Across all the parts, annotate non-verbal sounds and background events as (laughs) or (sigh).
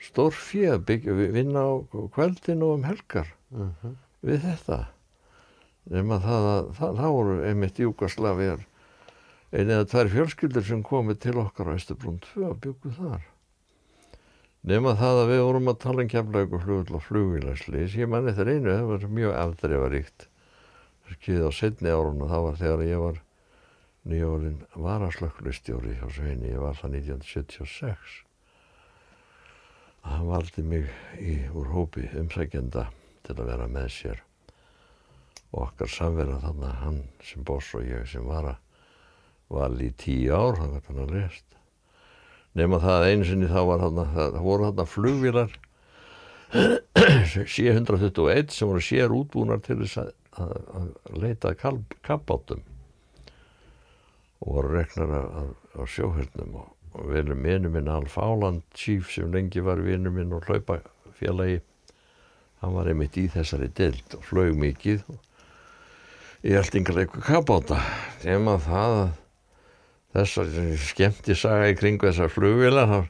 stór fjöð byggja, vinna á kveldinu um helgar. Mhm. við þetta. Nema það að það, það voru einmitt Júkoslavir einu eða tvær fjölskyldur sem komið til okkar á Östubrún 2 og byggu þar. Nema það að við vorum að tala um kemlaug og flugvill og flugvillarslis ég manni þetta einu, það var mjög afdreifaríkt skýðið á setni árun og það var þegar ég var nýjólinn varaslökklustjóri hjá Sveini, ég var það 1976 hann valdi mig í, úr hópi umsækjenda til að vera með sér. Og okkar samverða þannig að hann sem boss og ég sem var að var í tíu ár, hann gæti hann að lest nema það að einu sinni þá var hann það voru hann flugvílar C-121 sem voru sér útbúnar til þess að, að, að leita kappátum og voru reknar á sjóhörnum og, og vinur minn minn Alf Áland Chief sem lengi var vinur minn og hlaupa félagi hann var einmitt í þessari dild og flög mikið. Og í eldingarleiku kappáta. Nema það að þessar skemmti saga í kringu þessar flugvila það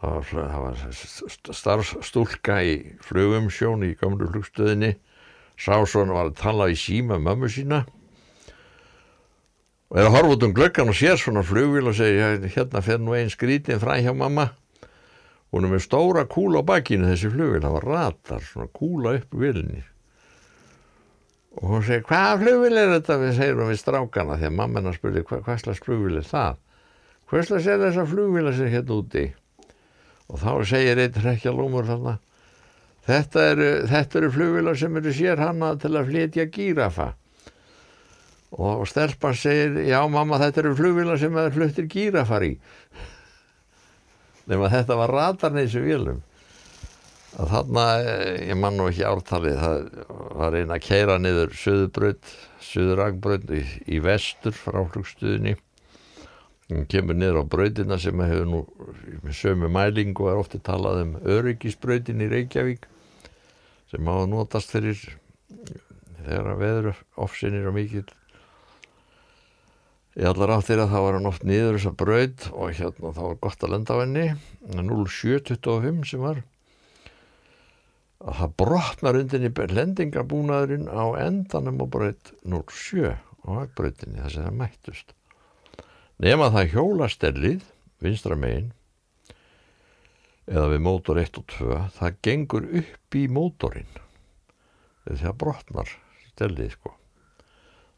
það var starfstúlka í flugumsjón í gamlu flugstöðinni. Sá svona var að tala í síma mömmu sína og er að horfa út um glöggan og sér svona flugvil og segir hérna fer nú einn skrítin fræ hjá mamma. Hún er með stóra kúla á bakkinu þessi flugvil, það var ratar svona kúla upp vilinni og hún segir hvaða flugvil er þetta? Við segjum við strákana því að mamma spurði hvað, hvað slags flugvil er það? Hvað slags er þessa flugvila sem hérna úti? Og þá segir einn hrekkja lúmur þarna þetta eru, eru flugvila sem eru sér hana til að flytja gírafa og stelpa segir já mamma þetta eru flugvila sem er fluttir gírafar í. Nema þetta var ratarni þessu vilum að þarna, ég man nú ekki ártalið það var einn að keira niður söðubraut, söðuragbraut í, í vestur frá flugstuðinni. Hún kemur niður á brautina sem hefur nú með sömu mælingu er ofti talað um öryggisbrautin í Reykjavík sem hafa notast fyrir þegar að veður ofsinir og mikil í allar áttir að það var hann oft niður þessa braut og hérna þá var gott að lenda á henni. 0725 sem var. Að það brotnar undir í lendingabúnaðurinn á endanum á braut 07 á vagbrautinni þess að það mættust. Nema það hjólastellið vinstra megin eða við mótor 1 og 2 það gengur upp í mótorinn. Þegar það brotnar stellið sko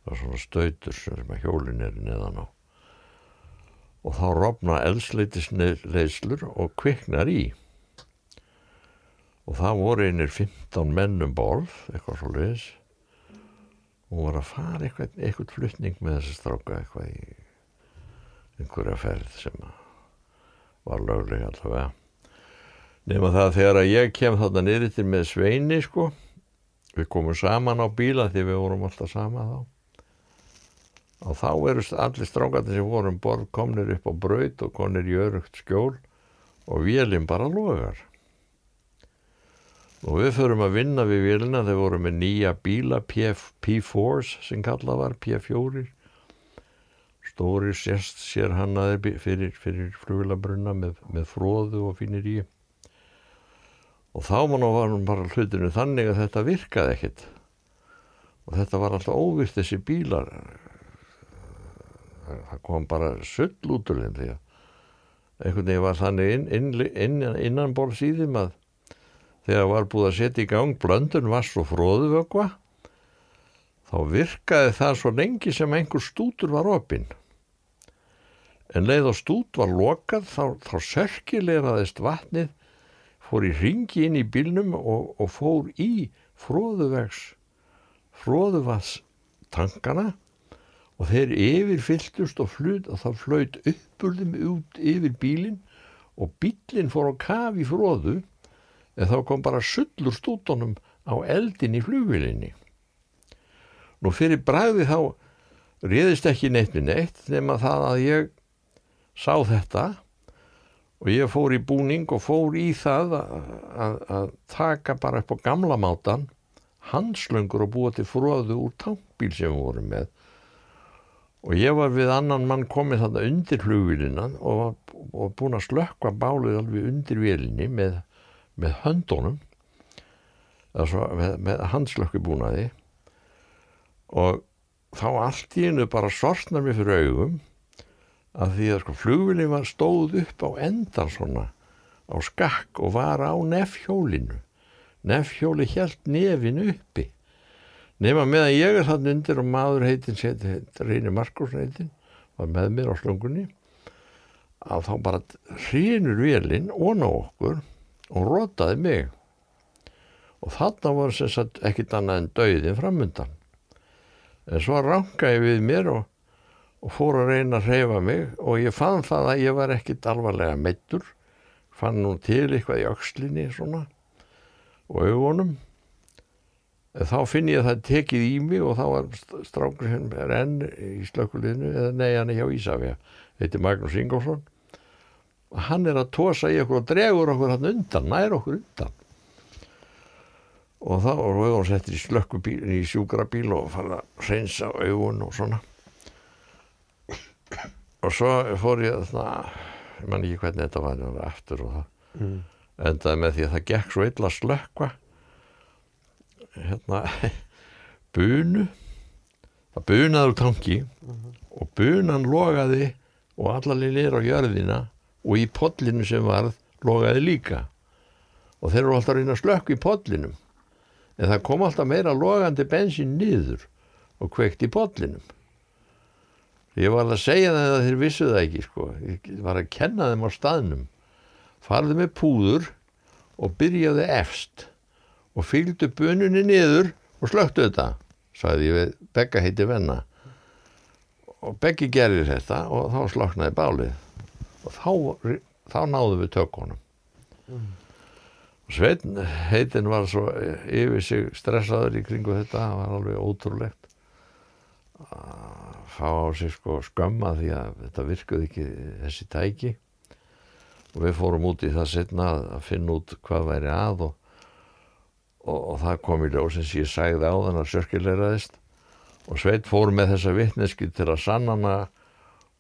það er svona stautur sem að hjólin er neðan á. Og þá rofna eldsleitisleislur og kviknar í. Og það voru einir 15 mennum borð eitthvað svo leiðis og var að fara eitthvað, eitthvað flutning með þessi stráka eitthvað í einhverja ferð sem var lögleg allavega. Nema það þegar að ég kem þarna niður til með Sveini sko. Við komum saman á bíla því við vorum alltaf sama þá og þá eru allir strákarnir sem vorum borð komnir upp á braut og konir í örugt skjól og vélinn bara logar. Og við förum að vinna við vélina. Þegar vorum með nýja bíla P4s sem kallað var P4 stóri sérst sér hannaðir fyrir, fyrir flugilabrunna með, með fróðu og fínir í. Og þá mann var hann bara hlutinu þannig að þetta virkaði ekkit og þetta var alltaf óvirt þessi bílar það kom bara sull út úr þeim því að einhvern veginn var þannig inn, inn, inn, innan ból síðum að þegar var búið að setja í gang blöndun vass og fróðuvögva þá virkaði það svo lengi sem einhver stútur var opinn. En leið og stút var lokað þá, þá sörkilegraðist vatnið fór í ringi inn í bílnum og, og fór í fróðuvegs fróðuvastangana og þeir yfirfylltust og flut og það flöut uppurðum út yfir bílinn og bílinn fór á kaf í fróðu en þá kom bara sullur stútonum á eldin í flugvilinni. Nú fyrir bræði þá réðist ekki neitt við neitt nema það að ég sá þetta og ég fór í búning og fór í það að, að, að taka bara upp á gamla mátan hanslöngur og búa til fróðu úr tankbíl sem við vorum með og ég var við annan mann komið þarna undir flugvílina og og búin að slökka bálið alveg undir vélinni með, með höndunum. Svo, með, með handslökkubúnaði. Og þá allt í hennu bara sortnar mér fyrir augum að því að sko flugvinni var stóð upp á endan svona á skakk og var á nefhjólinu. Nefhjóli helt nefin uppi nema meðan ég er þann undir og maður heitin Reynir Markurs heitin var með mér á slungunni að þá bara hrýnur velin ón á okkur og rótaði mig. Og þarna var sem sagt ekkit annað en dauðin framundan. En svo rangaði við mér og, og fór að reyna að reyfa mig og ég fann það að ég var ekkit alvarlega meittur fann nú til eitthvað í aukslinni svona og augunum þá finn ég að það tekið í mig og þá var strákur sem er enn í slökkulinu eða nei hann er hjá Ísafja heiti Magnús Ingolfsson hann er að tósa í okkur og dregur okkur hann undan, nær okkur undan. Og þá var auðvun settir í slökkubíl í sjúkrabíl og fara að reynsa auðvun og svona. Og svo fór ég að ég man ekki hvernig þetta var, aftur og það. Mm. endaði með því að það gekk svo illa slökkva hérna (laughs) bunu. Það bunaður tanki mm -hmm. og bunan logaði og allalinn er á jörðina og í podlinu sem varð logaði líka. Og þeir eru alltaf að reyna að slökk í podlinum en það kom alltaf meira logandi bensin niður og kveikt í podlinum ég var að segja það að þeir vissu það ekki sko. ég var að kenna þeim á staðnum. Farðu með púður og byrjaði efst og fylgdu bununni niður og slöktu þetta sagði ég við Begga heiti venna. Og Beggi gerir þetta og þá sloknaði bálið. Og þá, þá náðum við tökunum. Mm. og Svein heitin var svo yfir sig stressaður í kringu þetta það var alveg ótrúlegt. Að fá á sig sko skömma því að þetta virkuði ekki þessi tæki. Og við fórum út í það setna að finna út hvað væri að og, og, og það kom í eins og ég sæði á þannig að sörkileiraðist og Sveit fór með þessa vittneski til að sannana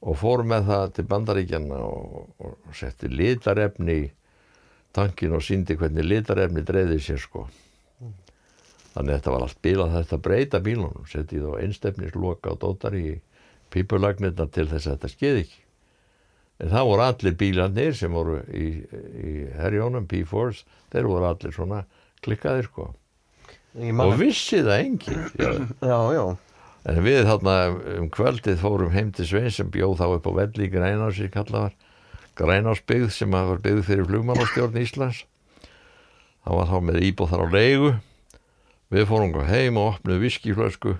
og fór með það til bandaríkjana og, og setti litarefni í tankin og síndi hvernig litarefni dreyði sér sko. Mm. þannig að þetta var allt bílað þetta breyta bílunum, setti þá einnstefnisloka og dótar í pípulagnirna til þess að þetta skeði ekki. En það voru allir bílanir sem voru í, í herjónum, P-Force þeir voru allir svona klikkaðir sko. Og vissi það enginn. (clears throat) Já, já en við þarna um kvöldið fórum heim til Svein sem bjóð þá upp á velli í Grænásir kallaðar Grænásbyggð sem var byggð fyrir flugmannastjórn Íslands. Það var þá með íbúð þar á leigu. Við fórum heim og opnuð viskiflösku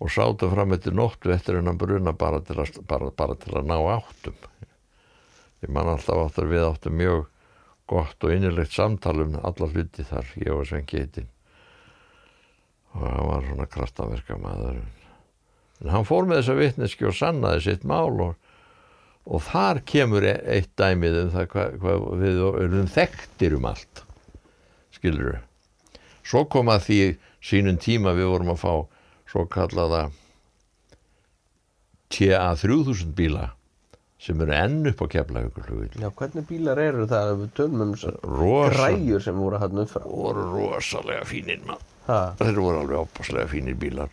og sátum fram eftir nóttu eftir hennan bruna bara til að, bara, bara til að ná áttum. Ég man alltaf áttur við áttum mjög gott og innilegt samtalum alla hluti þar, ég og Svein Geitin og það var svona kraftaverka maður en hann fór með þessa vittneski og sannaði sitt mál og, og þar kemur e- eitt dæmið um það hvað hva, við erum þekktir um allt skilur svo kom að því sínum tíma við vorum að fá svo kallaða TA 3000 bíla sem eru enn upp á keflahaukurflugil Já, hvernig bílar eru það? Við tölmum græjur sem voru hann upp frá? voru rosalega fínir maður þeir voru alveg opaslega fínir bílar.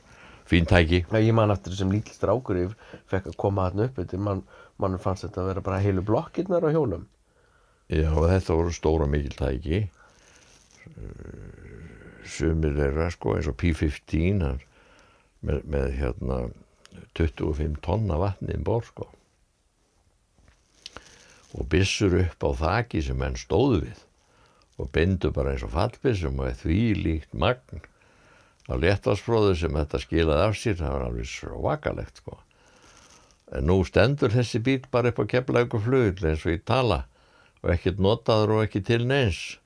Fíntæki Já, ég man eftir þessum lítil strákur ég fekk að koma hann upp mann man fannst þetta að vera bara heilu blokkirnar á hjólum. Já, þetta voru stóra mikil tæki. Sumir er sko eins og P15 með, með hérna 25 tonna vatni í bór sko og bissur upp á þaki sem henn stóðu við og bindu bara eins og fallbissum og því líkt magn. Á léttasfróðu sem þetta skilaði af sér það var alveg svakalegt sko. En nú stendur þessi bíl bara upp á kemlaug og flugil eins og ég tala og ekkert notaður og ekki til neins.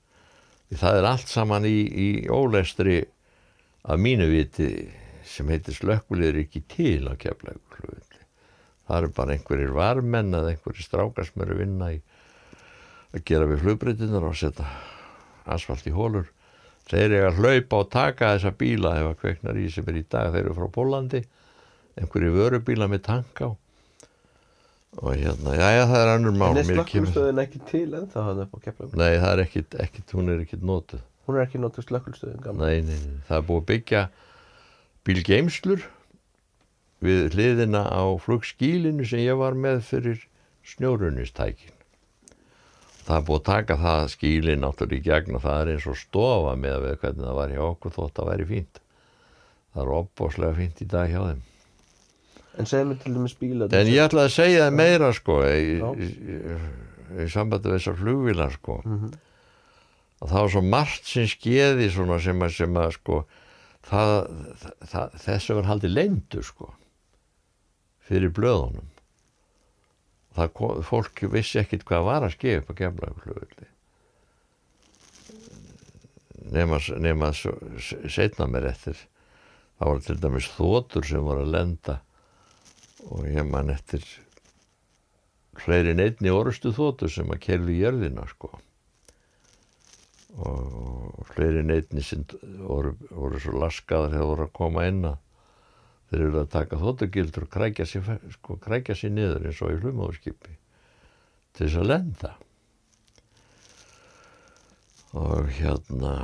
Það er allt saman í, í ólestri af mínu viti sem heitir slökkulegur ekki til á kemlaug og flugil það eru bara einhverjir varmenn eða einhverjir strákar sem eru vinna í að gera við flugbreytinar og setja asfalt í hólur þeir eru að hlaupa og taka þessa bíla ef að kveiknar í sem er í dag. Þeir eru frá Pólandi einhverju vörubíla með tank á. Og hérna, já já það er annur mál En er slökkulstöðin ekki til ennþá hann upp á Keflavík? nei það er ekkit, ekkit hún er ekkit notuð. Hún er ekki notuð slökkulstöðin gamla. nei, nei, nei, það er búið byggja bílgeimslur við hliðina á flugskílinu sem ég var með fyrir snjórunistækin það er búið að taka það skílin náttúrulega í gegn og það er eins og stofa með að við hvernig það var hjá okkur þótt að væri fínt. Það er opbáslega fínt í dag hjá þeim. En segðu mér til dæmis bíla. En ég ætla að segja það meira sko í, í, í, sambandi við þessar flugvilar sko. Mhm. að það var svo margt sem skeði svona sem að, sem að sko það, það, þessu var haldið leyndu sko fyrir blöðunum. Kom, fólk vissi ekkit hvað var að skeið upp að gemla flugvilli nema, nema setna mér eftir. Það var til dæmis þótur sem voru að lenda og ég man eftir fleiri neittni orustu þóttu sem að kerfi jörðina sko. Og fleiri neittni sem voru, voru svo laskaðar þegar voru að koma inn að þeir eru að taka þóttugildur og krækja sér, sko, krækja sér niður eins og í hlumóðskipi til þess að lenda. Og hérna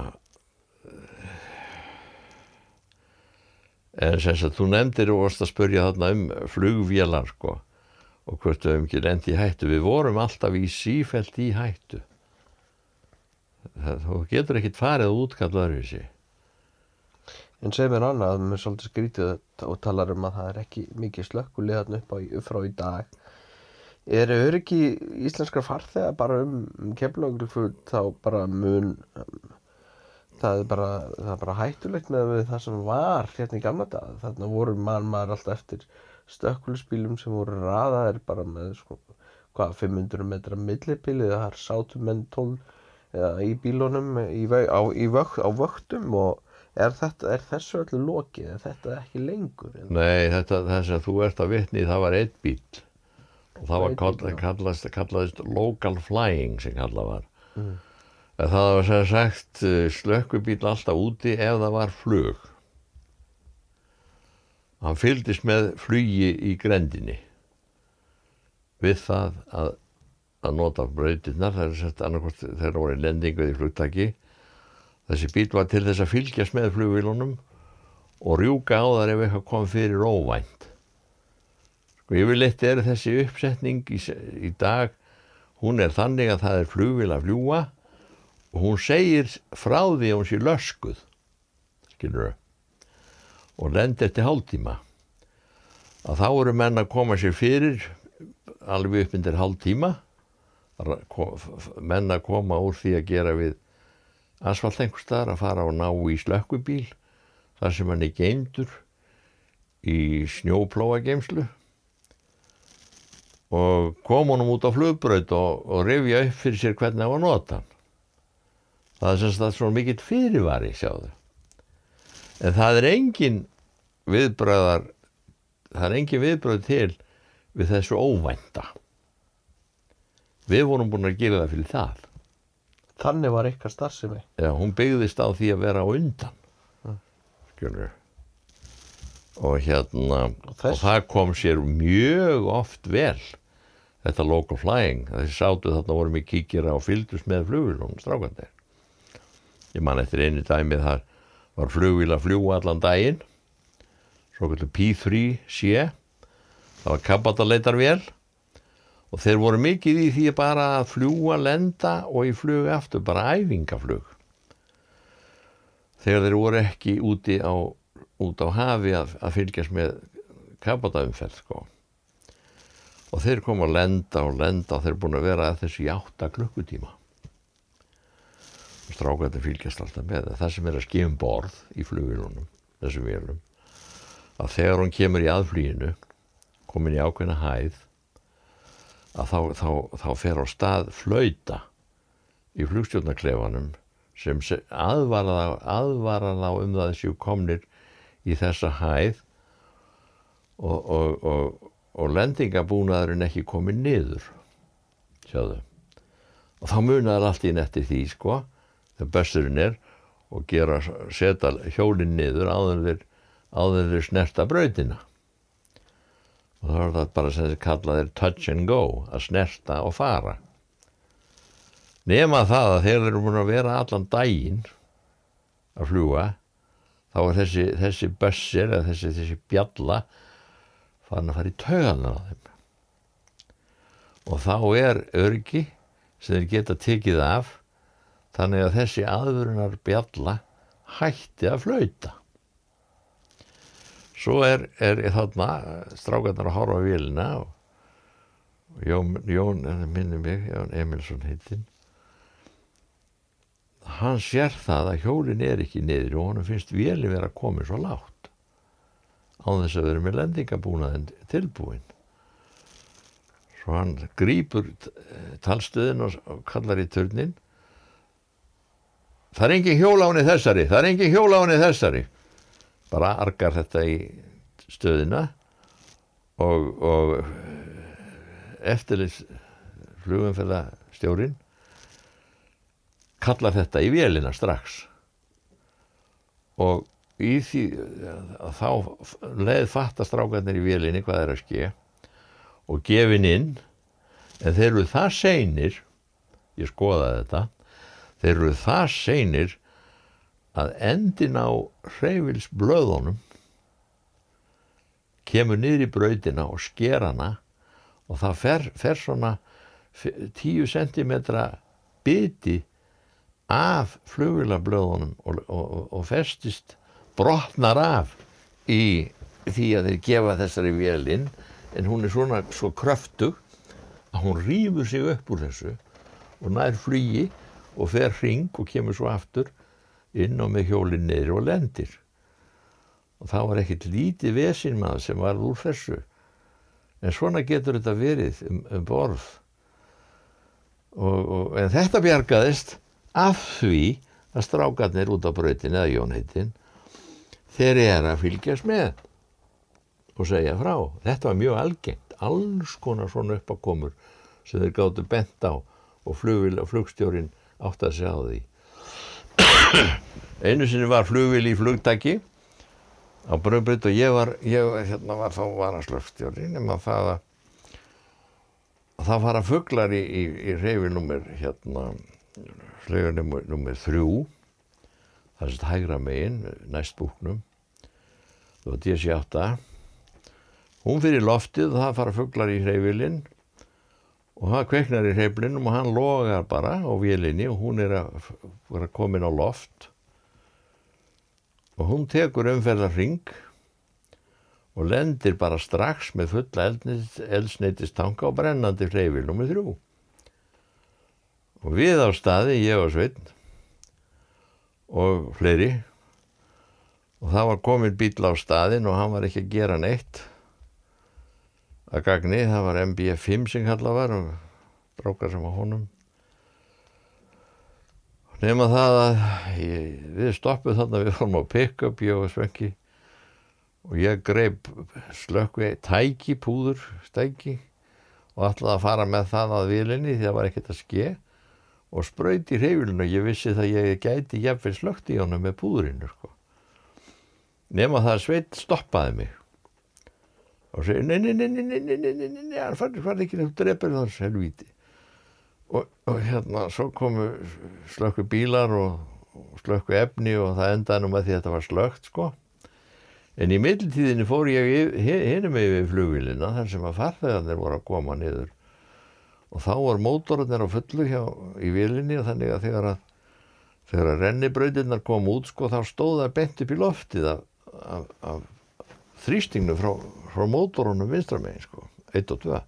en sem að þú nefndir og varst að spurja þarna um flugvélar sko og hvort við hefum ekki lendi í hættu. Við vorum alltaf í sífælt í hættu. Þú getur ekkit farið að útkalla öðruvísi En segðu mér annað, mér er svolítið skrítið og talar um að það er ekki mikið slökkulið upp, á, frá í dag. Er öryggi íslenskar farþega bara um, um keflaglufull þá bara mun, um, það er bara, það er bara hættulegt með það sem var hérna í gamla dag. Þarna voru mann maður alltaf eftir stökkulisbílum sem voru raðaðir bara með sko, hvað, 500 metra millibílið, það er sátum menn 12 eða í bílunum í, á, í vök, á vöktum og er, þetta, er þessu öllu lokið, er þetta ekki lengur? Nei, þetta, þess að þú ert að vitni það var einn bíl og það var kall, kallast, kallaðist local flying sem kallað var. Mm. En það var sem sagt eh, slökkubíl alltaf úti ef það var flug. Hann fylgdist með flugi í grendinni við það að, að nota brautirnar það er sett annarkvort þegar voru í lendingu í flugtaki þessi bíl var til þess að fylgjast með flugvílunum og rjúka á þar ef eitthvað kom fyrir óvænt. Sko yfirleitt er þessi uppsetning í, í dag hún er þannig að það er flugvíl að fljúa og hún segir frá því að hún sé löskuð skilur og lendi eftir hálftíma. Að þá eru menn að koma sér fyrir alveg upp undir hálftíma menn að koma úr því að gera við asfalt einhver staðar að fara og ná í slökkubíl þar sem hann er geimdur í snjóplóa geimslu og kom honum út á flugbraut og, og rifja upp fyrir sér hvernig það var nota hann. Það er sem sagt svona mikill fyrirvari, sjáðu. En það er engin viðbröðar, það er engin viðbröð til við þessu óvænta. Við vorum búin að gera það fyrir það. Þannig var ykkar starfsemi. Já, hún byggðist á því að vera á undan. Mm. Skjörnur. Og hérna, Og og, það kom sér mjög oft vel, þetta local flying. Þessi sátu þarna vorum í kíkjara og fylgdust með flugvílunum, strákandir. Ég man eftir einu dæmið þar var flugvíl að fljúa allan daginn, svo kallar P3C, það var kabbataleitarvél og þeir voru mikið í því bara að fljúa, lenda og í flug aftur, bara æfingaflug. Þegar þeir voru ekki úti á, út á hafi að, að fylgjast með kabbataumferð, sko. Og þeir komu að lenda og lenda og þeir búin að vera að þessu í átta klukkutíma. Strákandi fylgjast alltaf með. Það sem er að skifum borð í flugilunum, þessum vélum, að þegar hún kemur í aðflýinu, komin í ákveðna hæð, að þá, þá, þá fer á stað flauta í flugstjórnarklefanum sem se- aðvarar þá, um það þessu komnir í þessa hæð og, og, og, og lendingabúnaðurinn ekki komið niður sjáðu. Og þá munaður allt í eftir því sko þegar besturinn er og gera, setja hjólinn niður áður þeir snerta brautina og þá er það bara sem þið kallað er touch and go að snerta og fara. Nema það að þeir eru búin að vera allan daginn að fljúa þá er þessi, þessi bössir eða þessi, þessi bjalla farin að fara í tauganar á þeim. Og þá er örgi sem þeir geta tekið af þannig að þessi aðvörunar bjalla hætti að flauta svo er, er þarna strákarnar að horfa á vélina og Jón, Jón minnum mig, Jón Emilsson heitinn. Hann sér það að hjólinn er ekki niður og hann finnst vélinn vera að koma svo látt á þess að vera með lendingabúnaðin tilbúin svo hann grýpur talstöðin og, kallar í törnin það er engin henni þessari það er engin henni þessari bara argar þetta í stöðina og, og eftirlis flugumfæðastjórin kallar þetta í vélina strax. Og í því að þá leið fattastrákarnir í vélinni hvað er að ske og gefin inn en þeir eru það seinir ég skoðaði þetta þeir eru það seinir að endin á hreyfils blöðunum kemur niður í brautina og sker hana og það fer, fer svona 10 cm biti af flugvilablöðunum og, og, og festist brotnar af í því að þeir gefa þessari vélinn en hún er svona svo kröftug að hún rýfur sig upp úr þessu og nær flugi og fer hring og kemur svo aftur inn og með hjólinn niður og lendir. Og það var ekkert lítið vesinn maður sem var úr þessu. En svona getur þetta verið um, um borð. Og, og, en þetta bjargaðist af því að strákarnir út á brautin eða jónheitin þeir eru að fylgjast með og segja frá. Þetta var mjög algengt. Alls konar svona uppakomur sem þeir gáttu bent á og flugstjórin átt að segja á því einu sinni var flugvil í flugtæki á Brömbrut og ég var, ég hérna var þá var að slöfstjóri nema það að það fara fugglar í, í, í reyfinumir hérna reyfinumir þrjú. Það er svona hægra megin næst búknum. Það var DC-8 hún fyrir loftið það fara fugglar í reyfilinn og það kveiknar í reyflinum og hann logar bara á vélinni og hún er að, að komin á loft og hún tekur umferðar ring og lendir bara strax með fulla eldsneitistanga og brennandi hreyfilnum með þrjú. Og við á staði, ég og Sveinn og fleiri og það var komin bíl á staðin og hann var ekki að gera neitt að gagni, það var MBF5 sem kallað var og brókar sem á honum. Nema það að ég, við stoppum þarna við fórum á pick-up ég og Svenki. Og ég greip slökku tæki, púður, stæki og ætlaði að fara með það að vilinni því það var ekkert að ske. Og spröyti hreyfilinu og ég vissi það ég gæti jafnveg slökt í honum með púðurinu sko. nema það sveit stoppaði mig og segir nei, nei, nei, nei, nei, nei, nei, hann farið farið ekki nefn drefur þans helvíti. Og, og hérna svo komu slökku bílar og, og slökku efni og það endaði nú með því að þetta var slögt sko. En í middeltíðinni fór ég hinum yfir flugilina þar sem að farþegarnir voru að koma niður. Og þá var mótorinn á fullu hjá í vilinni og þannig að þegar að þegar að rennibrautinnar kom út sko þá stóða bent upp í loftið af, af, af þrýstingnu frá, frá mótorunum vinstramegin sko, 1 og 2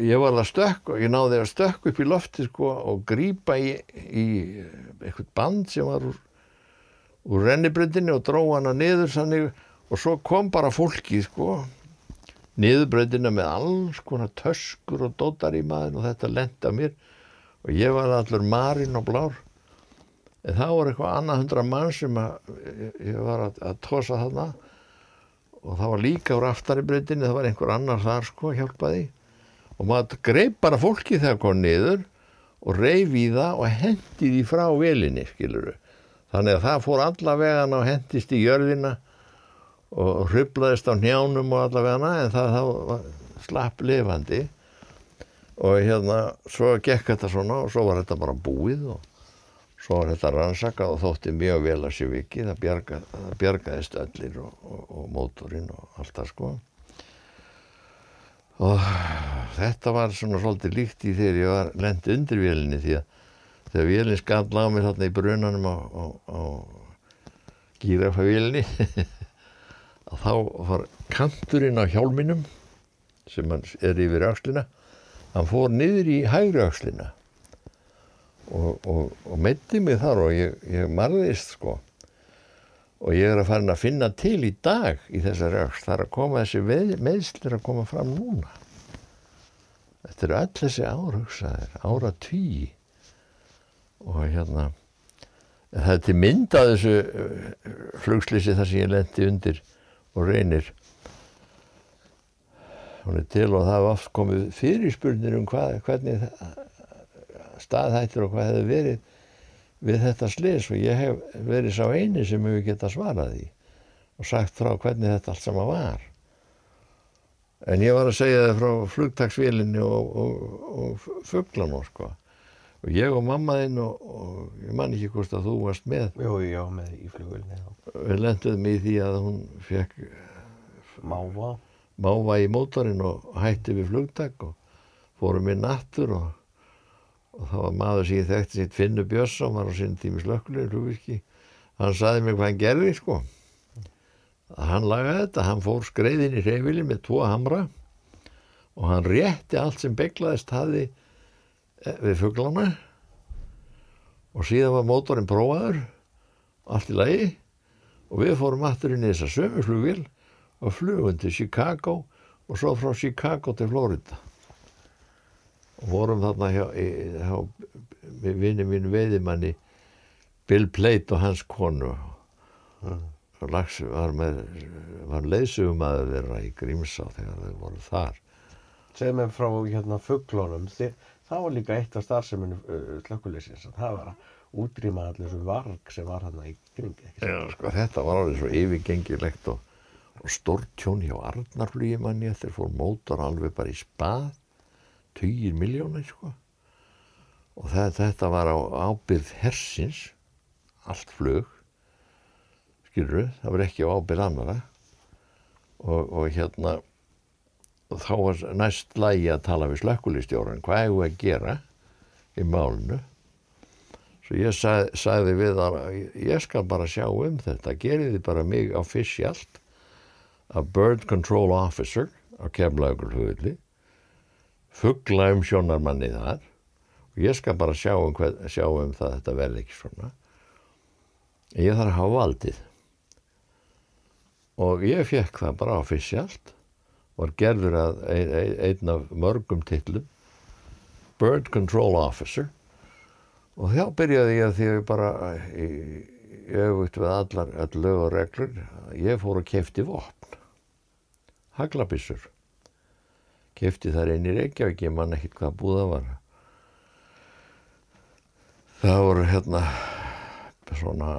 ég var alveg stökk og ég náði að stökk upp í lofti sko og grýpa í, í eitthvað band sem var úr, úr rennibröndinni og dró hana niður sannig og svo kom bara fólki sko. Niðurbröndina með alls konar töskur og dótar í maður og þetta lenda mér. Og ég var allur marinn og blár en það voru eitthvað annað hundra mann sem að, ég var að, að tósa þarna. Og það var líka úr aftari bröndinni það var einhver annar þar sko hjálpaði og maður greip bara fólki þegar kom niður og reyf í það og hendi því frá velinni skiluru þannig að það fór alla vegan og hendist í jörðina og hrublaðist á njánum og allavega en það, það slapp lifandi. Og hérna svo gekk þetta svona og svo var þetta bara búið og svo var þetta rannsakað og þótti mjög vel að sé viki það, bjarga, það bjargaðist öllir og, og, og mótorinn og allt það sko. Og þetta var svona svolítið líkt í þegar ég var lendið undir vélinni því að þegar vélinn skall á mér þarna í brunanum á, á, á gírafavélinni (laughs) að þá var kanturinn á hjálminum sem er yfir axlina hann fór niður í hægri axlina og, og, og meiti mig þar og ég, ég marðist sko. Og ég er að fara að finna til í dag í þessari axl þar að koma þessi veð, meðslir að koma fram núna. Þetta eru öll þessi árhugsaðir ára tí og hérna það er til mynd að þessu uh, flugslýsi þar sem ég lendi undir og reynir. Hún er til og það hefur oft komið fyrirspurnir um hvað, hvernig staðhættir og hvað hefur verið við þetta slis og ég hef verið sá eini sem hefur getað svarað í og sagt frá hvernig þetta allt sama var. En ég var að segja það frá flugtagsvílinni og, og, og fugglanum sko. Og ég og mammaðinn og, og ég man ekki hvort að þú varst með. Jú, já, með í flugvilni við lenduðum í því að hún fekk Máva. máva í mótorinn og hætti við flugtak og fórum inn nattur og, og það var maður sem ég þekkti sitt Finnur Björnsson var á sín tími hlugvirki hann saði mig hvað hann gerði sko. Hann lagaði þetta hann fór skreiðin í reyfili með tvo hamra og hann rétti allt sem beglaðist hafi eh, við fugglana og síðan var mótorinn prófaður allt í lagi. Og við fórum aftur inn í þessa sömu flugvil og flugum til Chicago og svo frá Chicago til Florida og vorum þarna hjá, hjá vinni mín veiðimanni Bill Plate og hans konu. Mm. og lags var, með, var leysugumæður þeirra í Grímsá þegar þau voru þar. Segð mér frá hérna fugglónum það var líka eitt af starfseminu uh, slökkuleysins það var að útrýma allir þessu varg sem var hann í kring Já, sko, þetta var alveg svo yfirgengilegt og og stórtjón hjá Arnarflugi manni þeir fór mótor alveg bara í spað 20 miljónir sko. Og það, þetta var á ábyrð hersins allt flug skilur það var ekki á ábyrð annara og, og hérna og þá var næst lægi að tala við slökkulistjóran hvað hefur að gera í málunu svo ég sag, sagði við að ég skal bara sjá um þetta geriði bara mig á fysjalt að Bird Control Officer á kemlaugurhugli fuggla um sjónarmanni þar. Og ég skal bara sjá um, hvað, sjá um það að þetta verði ekki svona. Ég þarf að hafa valdið. Og ég fekk það bara ofisjált var gerður að ein, ein, einn af mörgum tillum Bird Control Officer. Og þá byrjaði ég að því að ég bara auðvitt við allar all lög og reglur ég fór að kefti vopn. Haglabissur kefti þar einn í Reykjavík ég man ekkert hvað búða var það voru hérna svona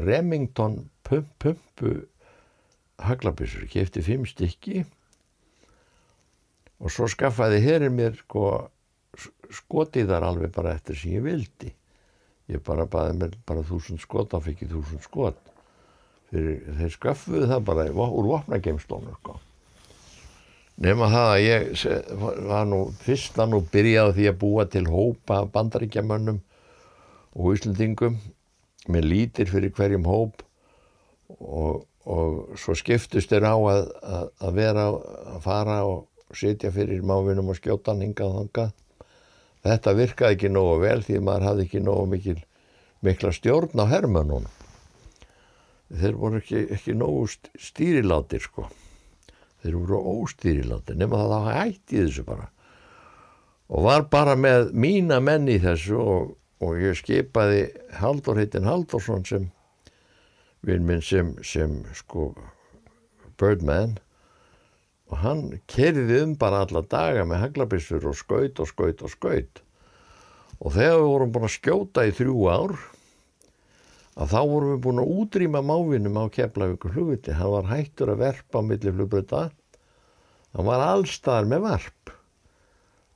Remington pump, pumpu haglabissur kefti fimm stykki og svo skaffaði hérinn mér sko, skotið þar alveg bara eftir sem ég vildi. Ég bara baði mér bara þúsund skot þá fikk ég þúsund skot. Þeir, sköffuðu það bara úr vopnageimstónu sko. Nema það að ég var nú fyrst að nú byrjaði því að búa til hópa bandaríkjamönnum og Íslandingum með lítir fyrir hverjum hóp og, og svo skiptust þeir á að, að, að vera að fara og sitja fyrir mávinum og skjóta hann hingað og hangað þetta virkaði ekki nógu vel því maður hafði ekki nógu mikil mikla stjórn á hermönunum þeir voru ekki, ekki nógu stýrilátir sko þeir voru óstýrilátir nema það þá hætti þessu bara. Og var bara með mína menn í þessu og, og ég skipaði Haldur heitin Haldursson sem vinn minn sem, sem sko Birdman. Og hann kerði um bara alla daga með haglabissur og skaut og skaut og skaut. Og þegar við vorum búin að skjóta í þrjú ár að þá vorum við búin að útrýma mávinum á Keflavíkur flugvilli. Hann var hættur að verpa á milli flugbröta. Hann var allstaðar með varp.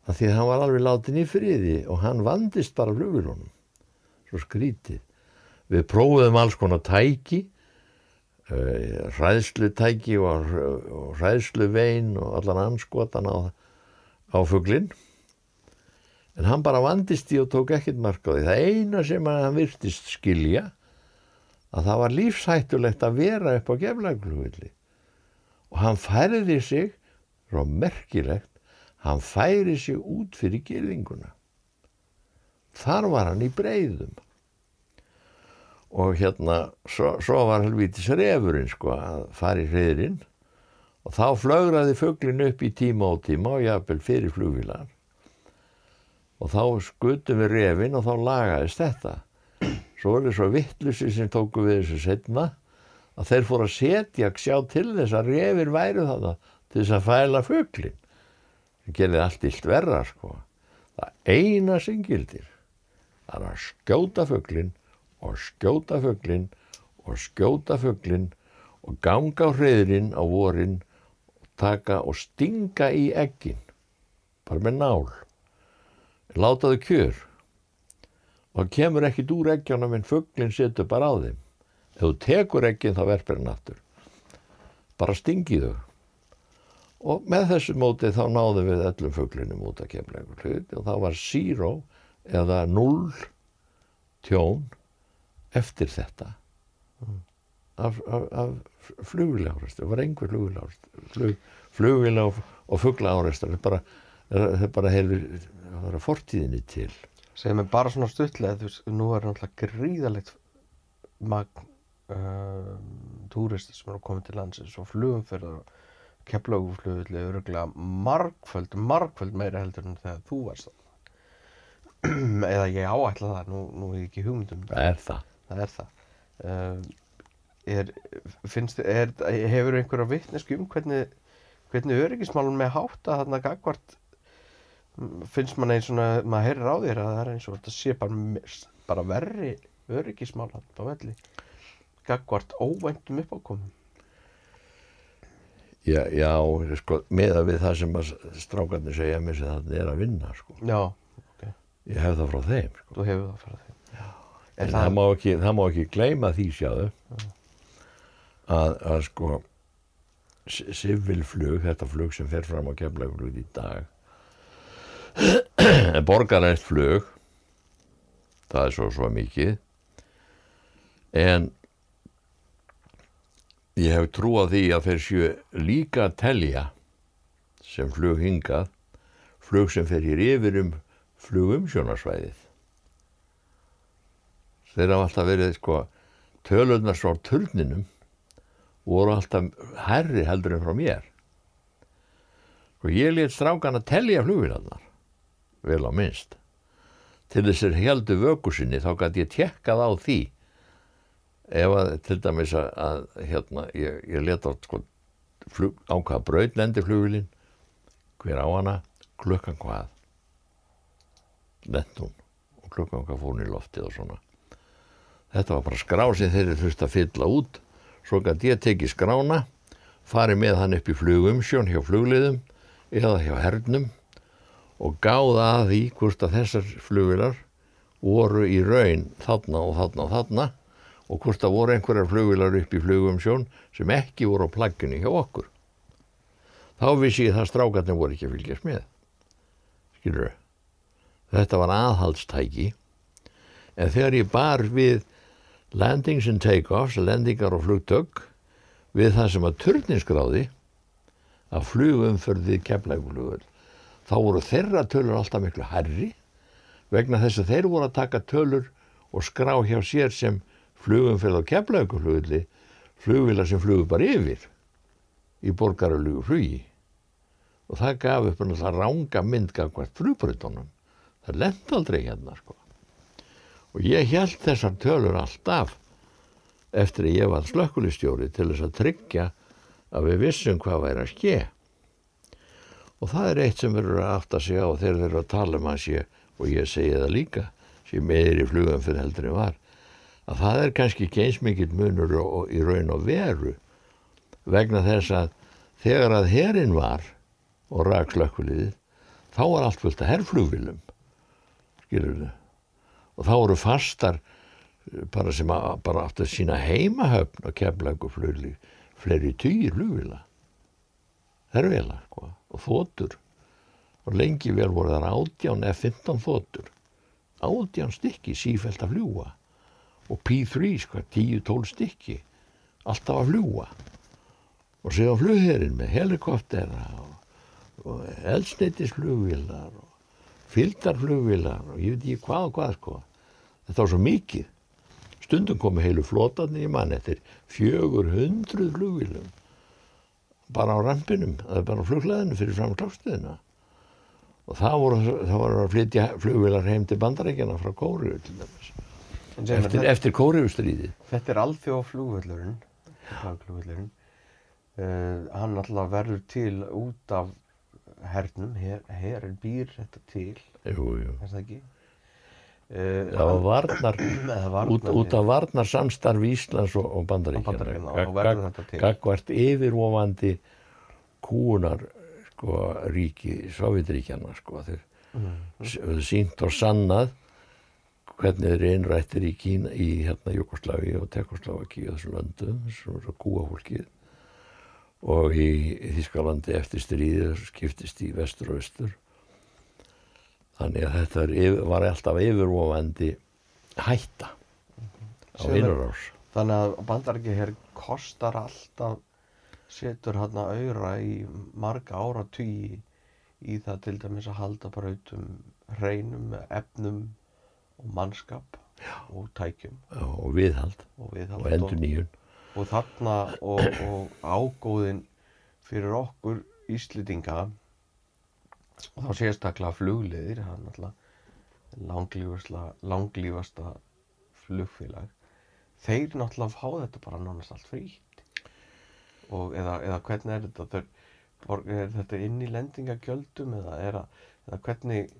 Það því að hann var alveg látin í friði og hann vandist bara flugvilunum. Svo skrítið. Við prófuðum alls konar tæki, uh, hræðslutæki og, hræðsluvein og allan anskotan á, á fuglinn. En hann bara vandist í og tók ekkert mark á því. Það eina sem hann virtist skilja að það var lífshættulegt að vera upp á geflaglugvilli og hann færiði sig svo merkilegt hann færi sig út fyrir gerðinguna þar var hann í breyðum og hérna svo, svo var helvítis refurinn sko að fara í hreðurinn og þá flögraði fugglin upp í tíma og tíma og jáfnvel fyrir flugvilar og þá skutum við refin og þá lagaðist þetta svo var það svo vittlusi sem tóku við þessu setna að þeir fóru að setja sjá til þess að refir væru það til þess að fæla fugglin það gerði allt illt verra sko. Það eina sem gildir er að skjóta fugglin og skjóta fugglin og skjóta fugglin og ganga á hreðurinn á vorin og taka og stinga í eggin bara með nál. Láta þau kjör og kemur ekkit úr eggjónum en fugglinn setur bara á þeim. Ef þú tekur egginn þá verpir hann aftur. Bara stingið þau. Og með þessu móti þá náðum við öllum fugglinum út að kemla einhver hlut og það var zero eða null tjón eftir þetta af, af, af flugvilárast. Það var einhver flugvilárast. Flug, flugvilá og fugglaárest. Það er bara, er bara er fortíðinni til segja mig bara svona stuttlega þú veist, nú er náttúrulega gríðalegt magn uh, túristi sem eru koma til landsins og flugumferðar og keflaguflugulli öruglega margföld, margföld meira heldur en þegar þú varst (clears throat) eða ég áætla það nú, nú er ekki hugmyndum. Það er það, það, er það. Uh, er, finnst, er, hefur einhverja vittnesku um hvernig, hvernig öryggismálun með hátta þarna gagvart finnst mann eins og maður heyrir á þér að það er eins og þetta sé bara, bara verri öryggismál hann á velli gagvart óvæntum uppákomum Já, já, sko, meða við það sem strákarnir segja mér sem það er að vinna, sko. Já, ok. Ég hef það frá þeim, sko. Þú hefur það frá þeim. Já. En, en það, það, má ekki, það má ekki gleyma því, sjáðu, að, að, sko, civilflug, þetta flug sem fer fram á kemlaugflug í dag, en borgarænt flug. Það er svo svo mikið. En ég hef trú á því að þeir séu líka að telja sem flug hingað flug sem fer hér yfir um flugumsjónarsvæðið. Þeir hafa alltaf verið sko tölurnar svo á turninum voru alltaf herri heldur en frá mér. Og sko, ég let strákan að tellja flugvilarnar vel á minnst. Til þessir heldu vöku sinni þá gæti ég tjekkað á því. Ef að til dæmis að, að hérna, ég, ég leta sko, flug, á hvaða braut lendi flugilinn, hver á hana, klukkan hvað, lendum og klukkan hvað fór hún í loftið og svona. Þetta var bara skrá sem þeir eru þurft að fylla út, svo gæti ég tekið skrána, farið með hann upp í flugumsjón hjá flugliðum eða hjá hernum og gáða að því hvort að þessar flugvilar voru í raun þarna og þarna og þarna og hvort að voru einhverjar flugvilar upp í flugumsjón sem ekki voru á plagginu hjá okkur. Þá vissi ég það strákarnir voru ekki að fylgjast með. Skilur þau? Þetta var aðhaldstæki en þegar ég bar við landings and take-offs, lendingar og flugtök við það sem að turninskráði að flugumförði kemlaugflugur þá voru þeirra tölur alltaf miklu herri vegna þess að þeir voru að taka tölur og skrá hjá sér sem flugum fyrir á kemlauguflugulli flugvila sem flugur bara yfir í borgarölugu flugi. Og það gaf upp náttúrulega ránga mynd gafkvært flugbröðunum það lent aldrei hérna sko. Og ég held þessar tölur alltaf eftir að ég var slökkulistjóri til þess að tryggja að við vissum hvað væri að skei og það er eitt sem verður að afta sig á þegar þeir eru að tala um að sé og ég segi það líka sé meðir í flugum fyrir heldur en var að það er kannski ekki eins mikill munur og, og, í raun og veru vegna þess að þegar að herin var og rak slökkuliðið þá var allt fullt að herrflugvilum skilur þau og þá voru fastar eh, bara sem að, bara aftur sína heimahöfn og kemlagu flugli fleiri týr flugvila herrvila sko, og þótur og lengi vel voru þar átján F-15 þótur átján stykki sífælt að fljúa og P3 sko, 10-12 stykki alltaf að fljúa og séðan flugherinn með helikoptera og, og eldsneitisflugvilar og fylgdarflugvilar og ég veit ekki hvað og hvað sko. Þetta var svo mikið. Stundum komi heilu flotarnir í mann eftir fjögur hundruð flugvilum bara á rampinum, er bara á flugleðinu fyrir fram klástuðina. Og það voru, það voru að flytja flugvilar heim til bandarækjana frá Kóriu til dæmis. Eftir, þetta, eftir Kóriustríði. Þetta er alþjóð flugvöllurinn, flugvöllurinn. Uh, hann alltaf verður til út af hernum, her, herin býr þetta til jú, jú. er það ekki? Það var varnar, (clears throat) varnar út, út af varnar samstarf Íslands og, og bandaríkjana gagvart yfirvofandi kúunar sko, ríki, Sovjetríkjana sko, þeir mm. sínt og sannað hvernig þeir einrættir í Kína í hérna Jugosláfi og Tekosláfi og þessum löndum, þessum kúafólkið og í Þískalandi eftir stríðið skiptist í vestur og östur þannig að þetta var alltaf yfirvofandi hætta á einarás Þannig að bandarækja hér kostar alltaf setur hann að auðra í marga ára tugi í það til dæmis að halda brautum hreinum, efnum og mannskap Já. og tækjum. Já, og viðhald og, viðhald og endur nýjun og þarna og, og ágóðin fyrir okkur Íslitinga og þá sérstaklega flugliðir það er náttúrulega langlífasta flugfélag. Þeir náttúrulega fá þetta bara nánast allt frítt. Og eða, eða hvernig er þetta? Þeir, er þetta inn í lendingagjöldum eða, að, eða hvernig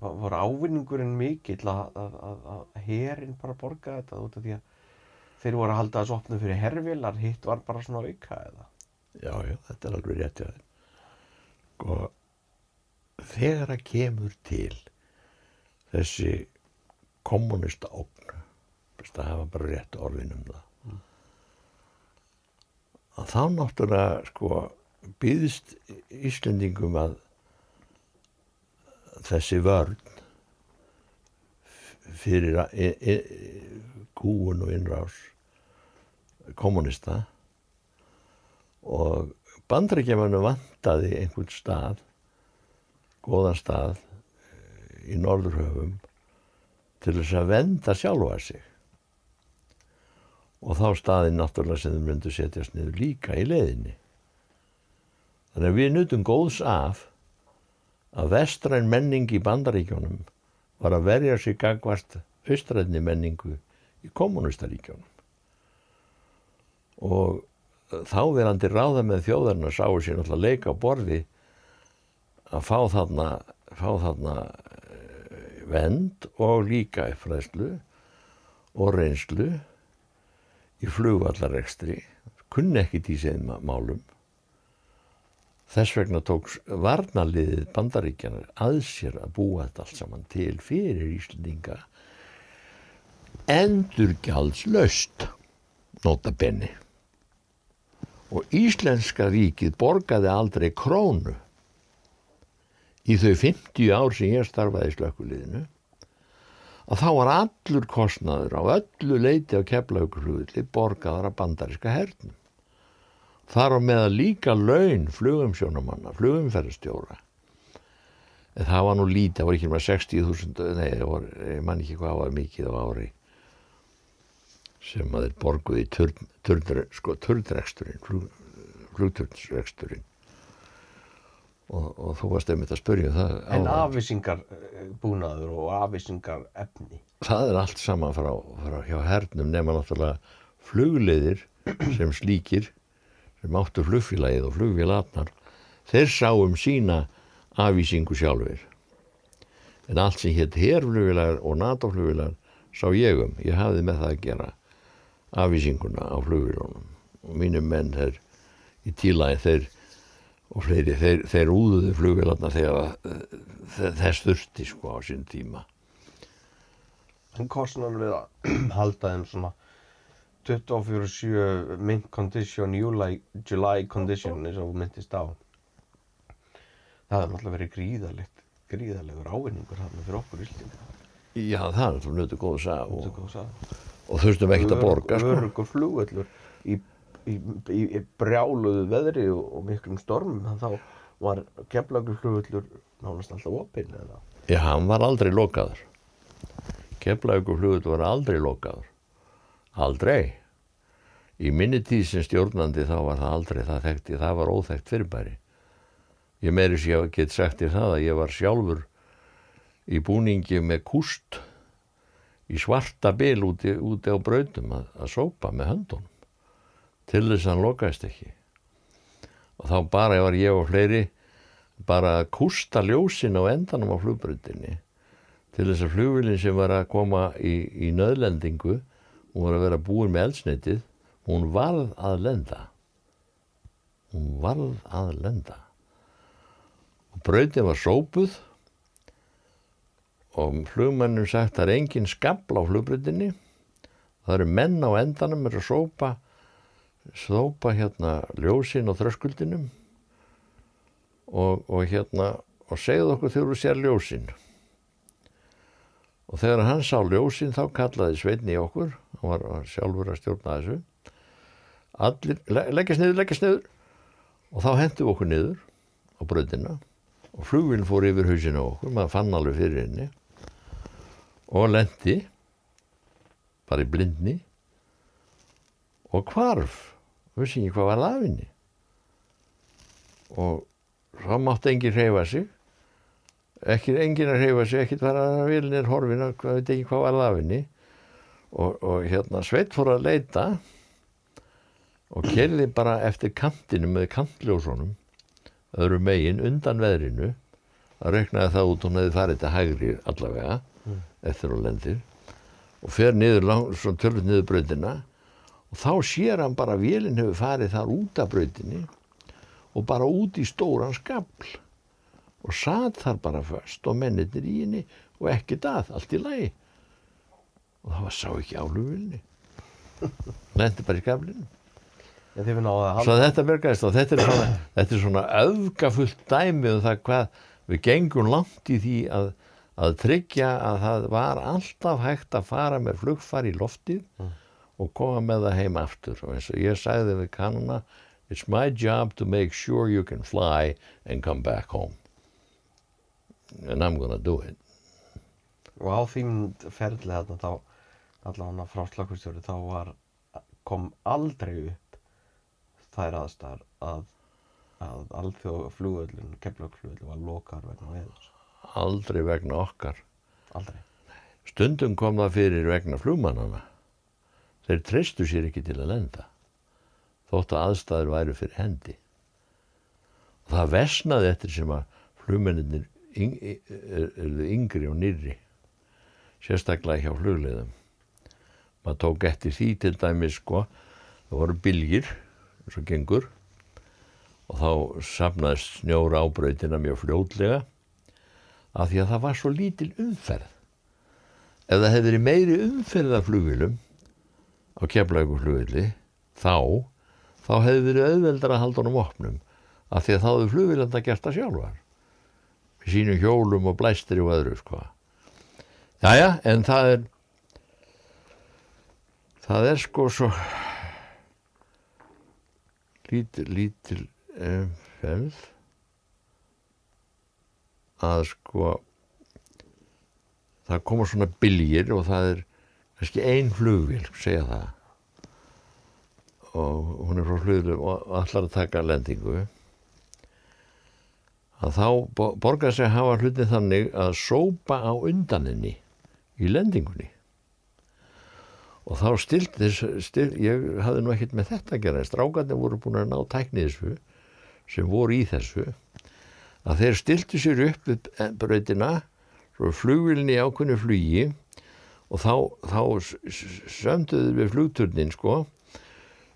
var ávinningurinn mikill að, að, að herin bara borga þetta út af því að þeir voru að halda þessu opnu fyrir herrvilar hitt var bara svona auka eða? Já, já, þetta er alveg rétt og sko, þegar að kemur til þessi kommunista ógn það hafa bara rétt orðin um það mm. að þá náttúrulega sko býðist Íslendingum að þessi vörn fyrir e, e, kúun og innrás kommunista og bandrækjamannu vantaði einhvern stað góðan stað eh, í Norðurhöfum til þess að venda sjálfa sig og þá staðinn náttúrulega sem þau myndu setjast niður líka í leðinni þannig að við nutum góðs af að vestræn menning í bandaríkjónum var að verja sig gagvart austræðni menningu í kommunista-ríkjónum. Og þáverandi ráða með þjóðarna sáu sér náttúrulega leika á borði að fá þarna, fá þarna eh, vend og líka effræðslu og reynslu í flugvallarekstri, kunni ekkit í segðum málum. Þess vegna tók varnaliðið bandaríkjanar að sér að búa þetta allt saman til fyrir Íslandinga endurgjaldslaust nota benni og Íslenska ríkið borgaði aldrei krónu í þau 50 ár sem ég starfaði í slökkuliðinu að þá var allur kostnaður á öllu leiti á keflaugrúðli borgaðar að bandariska hernum. Þar á meða líka laun flugumsjónumanna, flugumferðarstjóra. Það var nú lítið, það var ekki með 60.000 nei, var, ég man ekki hvað var mikið á ári sem að þeir borguði í turn, turn, sko, flugturnsreksturinn og, og þú varst einmitt að spörja um það. En afvísingar eh, búnaður og afvísingar efni? Það er allt saman frá, frá hjá hernum nema náttúrulega flugleiðir sem slíkir, sem áttu flugfélagið og flugfélagatnar, þeir sáum sína afvísingu sjálfur. En allt sem hétt herflugfélagar og NATO-flugfélagar sá ég um, ég hafði með það að gera afvísinguna á flugvílunum og mínum menn þeir í tílæðin þeir og fleiri, þeir, þeir úðuðu flugvélarna þegar uh, þess þurfti sko á sín tíma. En kostnan við að (clears throat) halda þeim svona 24-7 mint condition, July, July condition eins og myndist á. Það hefði náttúrulega verið gríðalegt gríðalegur ávinningur þarna fyrir okkur Íslinga Já, það er svona nötu góð að sagja er og, og þurftum ekkert að borga sko. Örugur flugvöllur í, í, í, brjáluðu veðri og, miklum stormum þá var keflagur flugvöllur nánast alltaf opinn eða? Já, hann var aldrei lokaður. Keflavíkur flugull var aldrei lokaður. Aldrei. Í minni tíð sem stjórnandi þá var það aldrei það þekkti, það var óþekkt fyrirbæri. Ég meiri sér að get sagt í það að ég var sjálfur í búningi með kúst í svarta bil úti, úti á brautum að, að sópa með höndunum til þess að hann lokaðist ekki. Og þá bara var ég og fleiri bara að kústa ljósin á endanum á flugbrautinni. Til þess að flugvilin sem var að koma í, í nöðlendingu hún var að vera búin með eldsneitið hún varð að lenda. Hún varð að lenda. Og brautin var sópuð og flugmannum sagt það er engin skabla á flugbrautinni. Það eru menn á endanum er að sópa sópa hérna ljósin og þröskuldinum og, og hérna og segðu okkur þegar þú sér ljósin. Og þegar hann sá ljósin þá kallaði Sveitni okkur hann var sjálfur að stjórna þessu allir, le- leggjast niður, leggjast niður. Og þá við okkur niður á brautina og flugvíl fór yfir hausinu á okkur maður fann alveg fyrir henni og lendi bara í blindni og hvarf vissi ekki hvað var henni. Og þá mátti enginn hreyfa sig. Ekki enginn að hreyfa sig ekkert var að vilin er horfin hvað veit ekki hvað var henni. Og, og hérna Sveit fór að leita og kerði bara eftir kantinu með kantljósunum öðru megin undan veðrinu. Að reknaði það út hún hefði farið til hægri allavega eftir og lendir. Og fer niður lang, svona tölvut niður brautina og þá sér hann bara að vélinn hefur farið þar út af brautinni og bara út í stóran skabl og satt þar bara först og mennirnir í henni og ekkert að, allt í lagi. Og það var sá ekki álugvilni lendi (laughs) bara í að svo þetta bergaðist og þetta er svona, þetta er svona öfgafullt dæmi um það hvað við gengum langt í því að, að tryggja að það var alltaf hægt að fara með flugfar í loftið og koma með það heim aftur. Og eins og ég sagði við kannuna it's my job to make sure you can fly and come back home. And I'm gonna do it. Og á þým ferli þarna þá allavega frá slökkustjóri þá var kom aldrei upp þær aðstæðar að að alþjóð flugvöllun keflugflugvöllun var lokar vegna veðurs. Aldrei vegna okkar. Aldrei. Stundum kom það fyrir vegna flugmannana þeir treystu sér ekki til að lenda þótt að aðstæður væru fyrir hendi. Og það vesnaði eftir sem að flugmenninir yng, eru yngri og nýrri sérstaklega hjá flugleiðum. Maður tók eftir því til dæmis sko það voru byljir eins og gengur og þá safnaðist snjóra á brautina mjög fljótlega af því að það var svo lítil umferð. Ef það hefði verið meiri umferð af flugvilum á keflauguflugvilli þá þá hefði verið auðveldar að halda honum opnum af því að þá hefði flugvilanda gert það sjálfar. Með sínum hjólum og blæstri og öðru sko. Jæja, en það er það er sko svo lítil, lítil umferð að sko það koma svona byljir og það er kannski ein flugvél, segja það. Og hún er frá flugvél og allar að taka lendingu. Að þá bo- borgar sig að hafa hlutin þannig að sópa á undaninni í lendingunni. Og þá stilt þess stil, ég hafði nú ekkert með þetta að gera. Strákarnir voru búin að ná tæknið þessu sem voru í þessu að þeir stiltu sér upp brautina svo flugvilni ákveðnu flugi og þá, þá sömduðu við flugturnin sko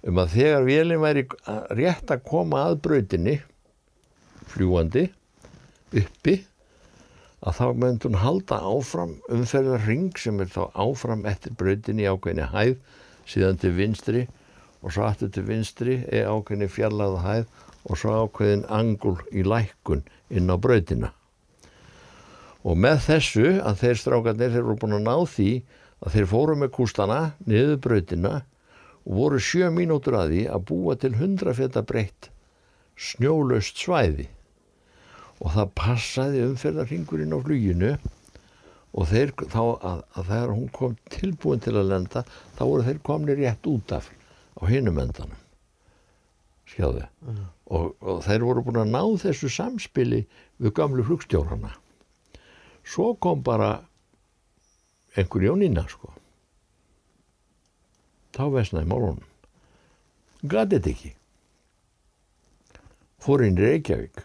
um að þegar vélinn væri rétt að koma að brautinni fljúandi uppi að þá mönd hún halda áfram umferðar ring sem er þá áfram eftir brautinni ákveðinni hæð síðan til vinstri og svo aftur til vinstri er ákveðinni fjallaða hæð og svo ákveðin angul í lækkun inn á brautina og með þessu að þeir strákarnir þeir voru búin að ná því að þeir fóru með kústana niður brautina og voru sjö mínútur að því að búa til hundra feta breytt snjólaust svæði. Og það passaði umferðarhingurinn á fluginu og þeir þá að, að þegar hún kom tilbúin til að lenda þá voru þeir komni rétt út af á hinum endanum. Skjáðu mm. og, og þeir voru búin að ná þessu samspili við gamlu flugstjórnana svo kom bara einhver jónina sko. Þá vesnaði málunum. Gæti þetta ekki. Fór inn í Reykjavík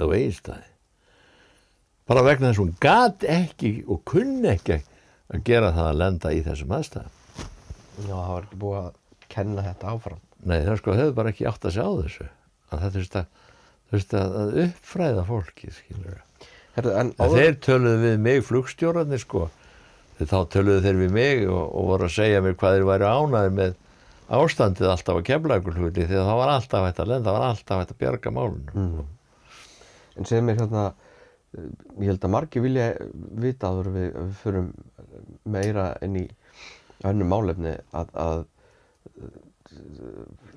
eða eiginstæði bara vegna þess að hún gæti ekki og kunni ekki að gera það að lenda í þessum aðstæðum. Já, það var ekki búið að kenna þetta áfram. Nei, það sko, hefur bara ekki átt að sjá þessu. Að þetta þurfti að, að uppfræða fólki skilur en áður... Þeir töluðu við mig flugstjórarnir sko þá töluðu þeir við mig og, og voru að segja mér hvað þeir væri ánaði með ástandið alltaf að kemla ykkur hluti því það var alltaf hægt að lenda, það var alltaf hægt að bjarga málunum mm. En segð mér hérna ég held að margi vilja vita að við, við förum meira inn í önnu málefni að, að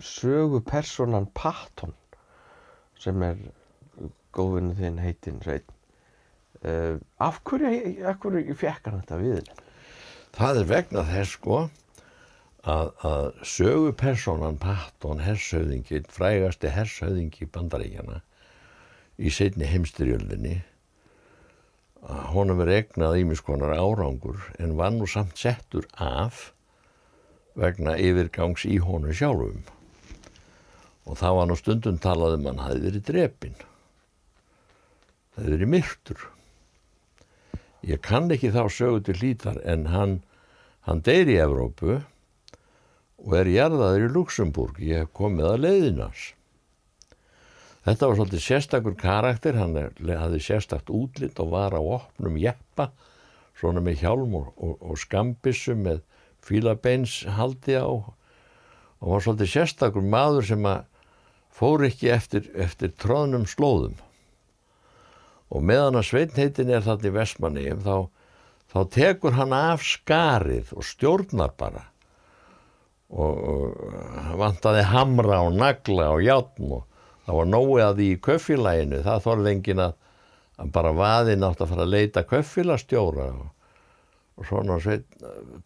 sögu personan Patton sem er góðvinni þinn heitinn Sveit uh, af hverju, hverju fekk hann þetta við? Það er vegna þess sko að, að sögu personan Patton hershauðingi, frægasti hershauðingi bandaríkjana í setni heimstyrjöldinni honum er egnað ímiskonar árangur en var nú samt settur af vegna yfirgangs í honu sjálfum. Og það var nú stundum talað um hann hafi verið drepin það hefði verið myrtur ég kann ekki þá sögu til hlítar en hann hann deyri í Evrópu og er jarðaður í Luxemburg ég hef komið að leiðinans Þetta var svolítið sérstakur karakter, hann hafði sérstakt útlitt og var á opnum jeppa, svona með hjálm og, og, og skambissu með fílabeins-haldi á. Og var svolítið sérstakur maður sem að fór ekki eftir, eftir tróðnum slóðum. Og meðan að sveitnheitin er þarna í Vestmanni, þá, þá tekur hann af skarið og stjórnar bara. Og, og vantaði hamra og nagla og játn og það var nógu að því í köffilæginu það þorði engin að, að bara vaðin átt að fara að leita köffilastjóra og, og svona sveit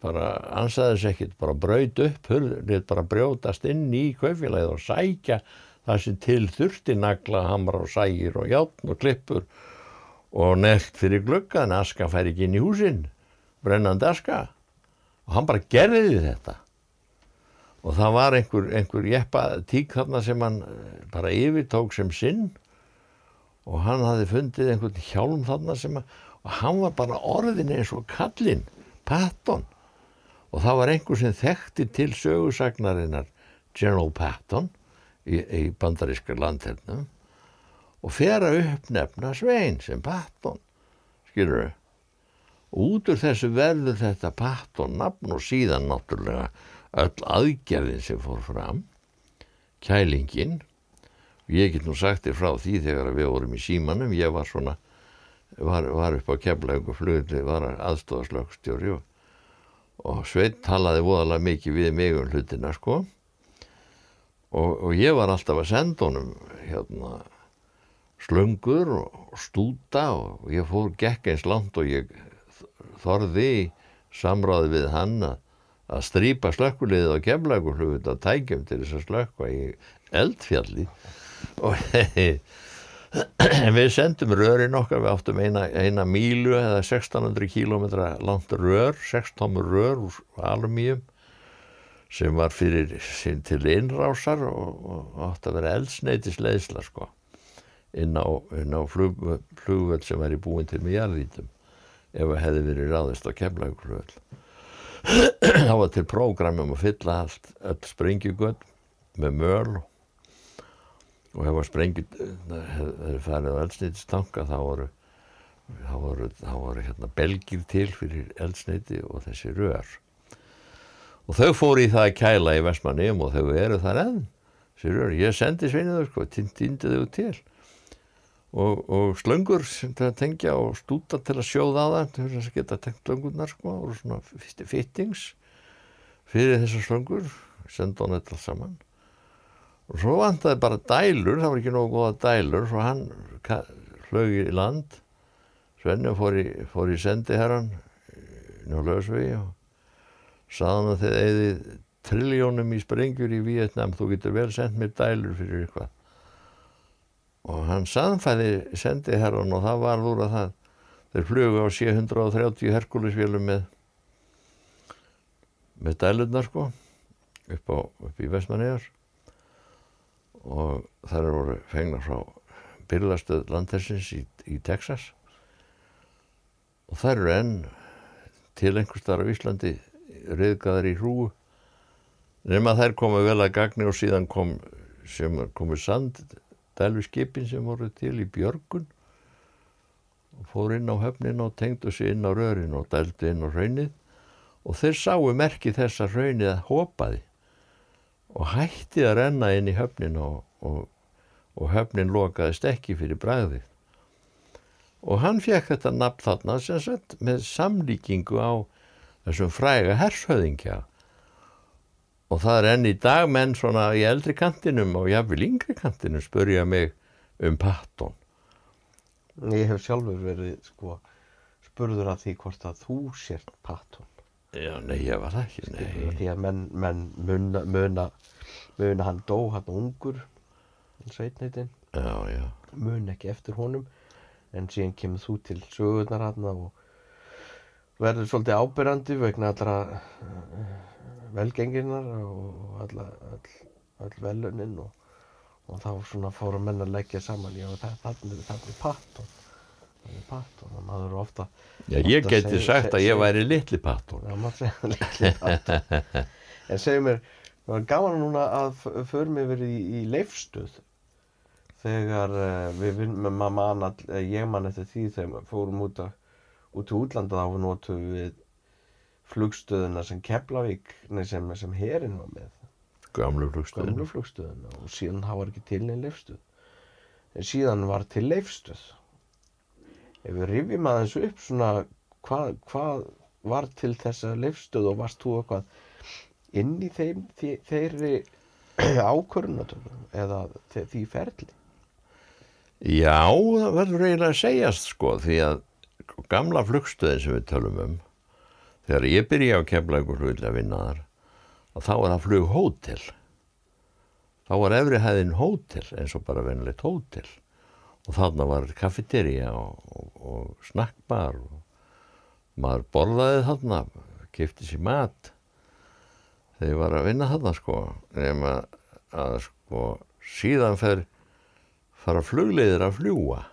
bara ansaðis ekkit bara braut upp hurðið bara brjótast inn í köffilægið og sækja það sem til þurfti nagla, hamra og sægir og játn og klippur og nelt fyrir glugga en aska fær ekki inn í húsin brennandi aska. Og hann bara gerði þetta. Og það var einhver, einhver jeppa tík þarna sem hann eh, bara yfirtók sem sinn. Og hann hafi fundið einhvern hjálm þarna sem að, og hann var bara orðin eins og kallinn, Patton. Og það var einhver sem þekkti til sögursagnarinnar General Patton í, í bandaríska landhernum og fer að uppnefna Svein sem Patton skilur og út úr þessu verður þetta Patton nafn og síðan náttúrulega öll aðgerðin sem fór fram. Kælingin. Ég get nú sagt þér frá því þegar við vorum í símanum. Ég var svona var, var upp á kemlaug og flugli var aðstofaslögstjóri og, og Sveit talaði voðalega mikið við mig um hlutina sko. Og, og ég var alltaf að senda honum hérna slöngur og stúta og ég fór gekk eins langt og ég þorði samráði við hann að strýpa slökkuliðið á kemlaugurflugut að tækjum til þess að slökka í eldfjalli. Og (clears throat) við sendum rörin okkar, við áttum eina, eina mílu eða 1600 kílometra langt rör, 6 tómur rör úr alumíum sem var fyrir til innrásar og, og átt að vera eldsneitisleisla sko inn á, á flugvöld flug sem var í búin til með jarðítum ef það hefði verið ráðist á kemlaugurflöð (clears throat) það var til prógramum að fylla allt öll sprengjugöld með möl. Og ef að sprengjut hefði farið á eldsneitistanka þá voru þá voru, þá voru hérna belgir til fyrir eldsneiti og þessi rör. Og þau fóru í það að kæla í Vestmannum og þau eru þar enn þessi rör, ég sendi sveinuður sko, týndi þau til og, og slöngur sem það tengja og stúta til að sjóða á það til þess að geta tengt slöngurnar sko og svona fittings fyrir þessar slöngur senda hann þetta saman. Og svo vantaði bara dælur það var ekki nógu góða dælur svo hann flög í land Svenni fór í, fór í sendiherran í Ljósvegi og saðan að þið eigið triljónum í sprengjur í Vietnam þú getur vel sendt mér dælur fyrir eitthvað og hann saðanfæði sendiherran og það var úr að það þeir flugu á 730 Herkulisvélum með með dælurnar sko upp, á, upp í Vestmanniðar og þar voru fengna frá byrlastöð landhersins í, í Texas. Og þær eru enn til einhver starf á Íslandi reyðgaðar í hrúu nema þær komu vel að gagni og síðan kom sem komu sand dælu skipin sem voru til í Björgun fór inn á höfnin og tengdu sig inn á rörin og dældu inn á raunnið og þeir sáu merki þess að raunnið að hopaði og hætti að renna inn í höfnin og, og, og höfnin lokaðist ekki fyrir bræðið og hann fekk þetta nafn þarna sagt, með samlíkingu á þessum fræga hershöðingja Og það er enn í dag menn svona í eldri kantinum og jáfnvel yngri kantinum spörja mig um Patton. Ég hef sjálfur verið sko spurður að því hvort að þú sért Patton. Já, nei, ég var það ekki, nei. Skilur, því að menn, menn muna, muna, muna hann dó hann ungur, sveitneitin. Já, já. Mun ekki eftir honum en síðan kemur þú til sögurnar hann og verður svolítið ábyrrandi vegna allra velgenginnar og all, all, all veluninn og, og þá svona fórum menn að leggja saman. Já þannig er pattón þannig er pattón og maður eru ofta Já ég ofta geti seg, sagt að ég væri litli pattón Já maður segja litli pattón en segjum mér það var gaman núna að förum verið í, í leifstuð þegar uh, við maður man að ég man eftir því þegar fórum út, að, út í útlanda þá notum við flugstöðuna sem Keflavík nei, sem, sem herin var með. Gamlu flugstöðuna. flugstöðuna og síðan það var ekki til neinn leifstöð en síðan var til leifstöð ef við rifjum aðeins upp svona hvað, hvað var til þessa leifstöð og varst þú eitthvað inn í þeim, þe þeirri (clears throat) ákvörunatöfum eða því ferli? Já, það verður eiginlega að segjast sko því að gamla flugstöðin sem við tölum um þegar ég byrja á kemlagur hluti að vinna þar og þá var það flug hótel. Þá var efri hæðin hótel eins og bara venilegt hótel. Og þarna var kaffeterja og, og, og snakkbar og maður borðaði þarna kipti sér mat þegar ég var að vinna þarna sko. Nema að sko síðan fer fara flugleiðir að fljúa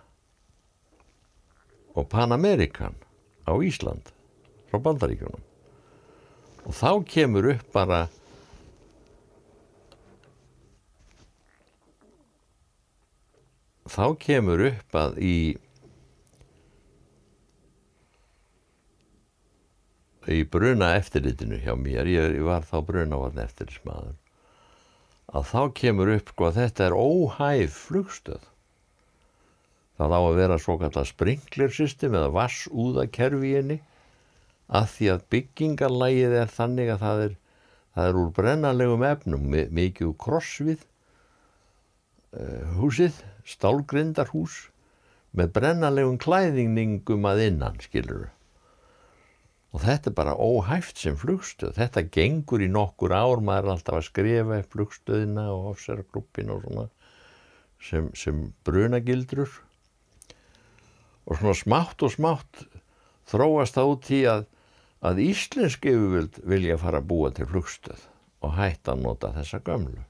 og Pan Amerikan á Ísland frá bandaríkjunum. Og þá kemur upp bara þá kemur upp að í í bruna eftirlitinu hjá mér, ég, var þá brunavarn eftirlitsmaður að þá kemur upp sko að þetta er óhæf flugstöð. Það á að vera svo kallar sprinklersystem eða vassúðakerfi inni að því að byggingarlægið er þannig að það er, það er úr brennanlegum efnum, mikið krossvið uh, húsið, stálgrindarhús með brennanlegum klæðingningum að innan, skiluru. Og þetta er bara óhæft sem flugstöð. Þetta gengur í nokkur ár, maður er alltaf að skrifa flugstöðina og ofseragrúppin og svona sem, sem brunagildrur. Og svona smátt og smátt þróast það út í að að Íslensk yfirvöld vilja fara að búa til flugstöð og hætta að nota þessa gömlu.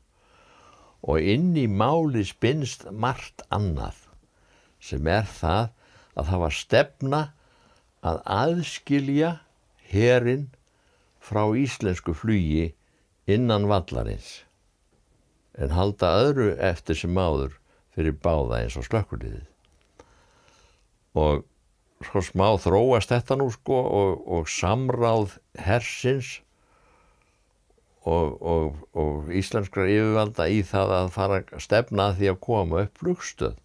Og inn í máli spinnst margt annað sem er það að það var stefna að aðskilja herin frá íslensku flugi innan vallarins en halda öðru eftir sem áður fyrir báða eins og slökkuliðið. Og svo smá þróast þetta nú sko og, og samráð hersins og, og, og íslenskra yfirvalda í það að fara að stefna að því að koma upp flugstöð.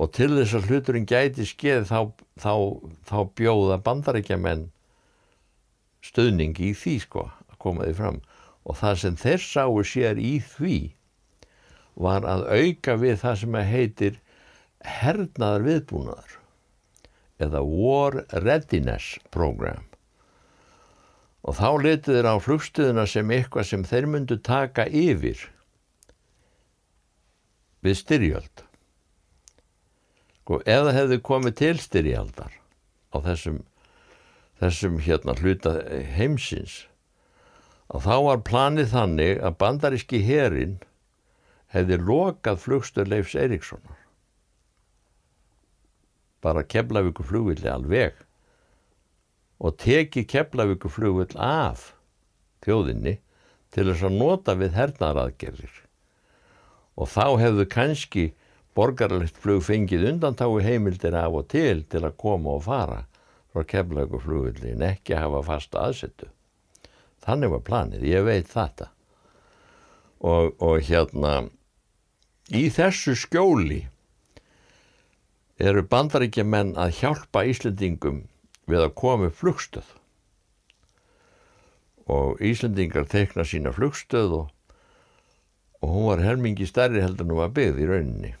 Og til þess að hluturinn gæti skeið þá, þá, þá bjóða bandaríkjamenn stöðning í því sko að koma því fram. Og það sem þeir sáu sér í því var að auka við það sem heitir hernaðar viðbúnaðar eða War Readiness Program. Og þá letið þeir á flugstöðuna sem eitthvað sem þeir myndu taka yfir við styrjöld. Sko, ef það hefði komið til styrjaldar á þessum þessum hérna hluta heimsins að þá var planið þannig að bandaríski herin hefði lokað flugstöð Leifs Eiríkssonar bara Keflavíku flugvilli alveg og teki Keflavíku flugvill af þjóðinni til þess að nota við hernaðaraðgerðir. Og þá hefðu kannski borgarlegt flug fengið undantái heimildir af og til til að koma og fara frá Keflavíku flugvilli en ekki hafa fasta aðsettu þannig var planið, ég veit þetta. Og, og hérna í þessu skjóli eru bandaríkjaman að hjálpa Íslendingum við að koma upp flugstöð? Og Íslendingar teikna sína flugstöð og, og hún var helmingi stærri heldur en hún var byggð í rauninni.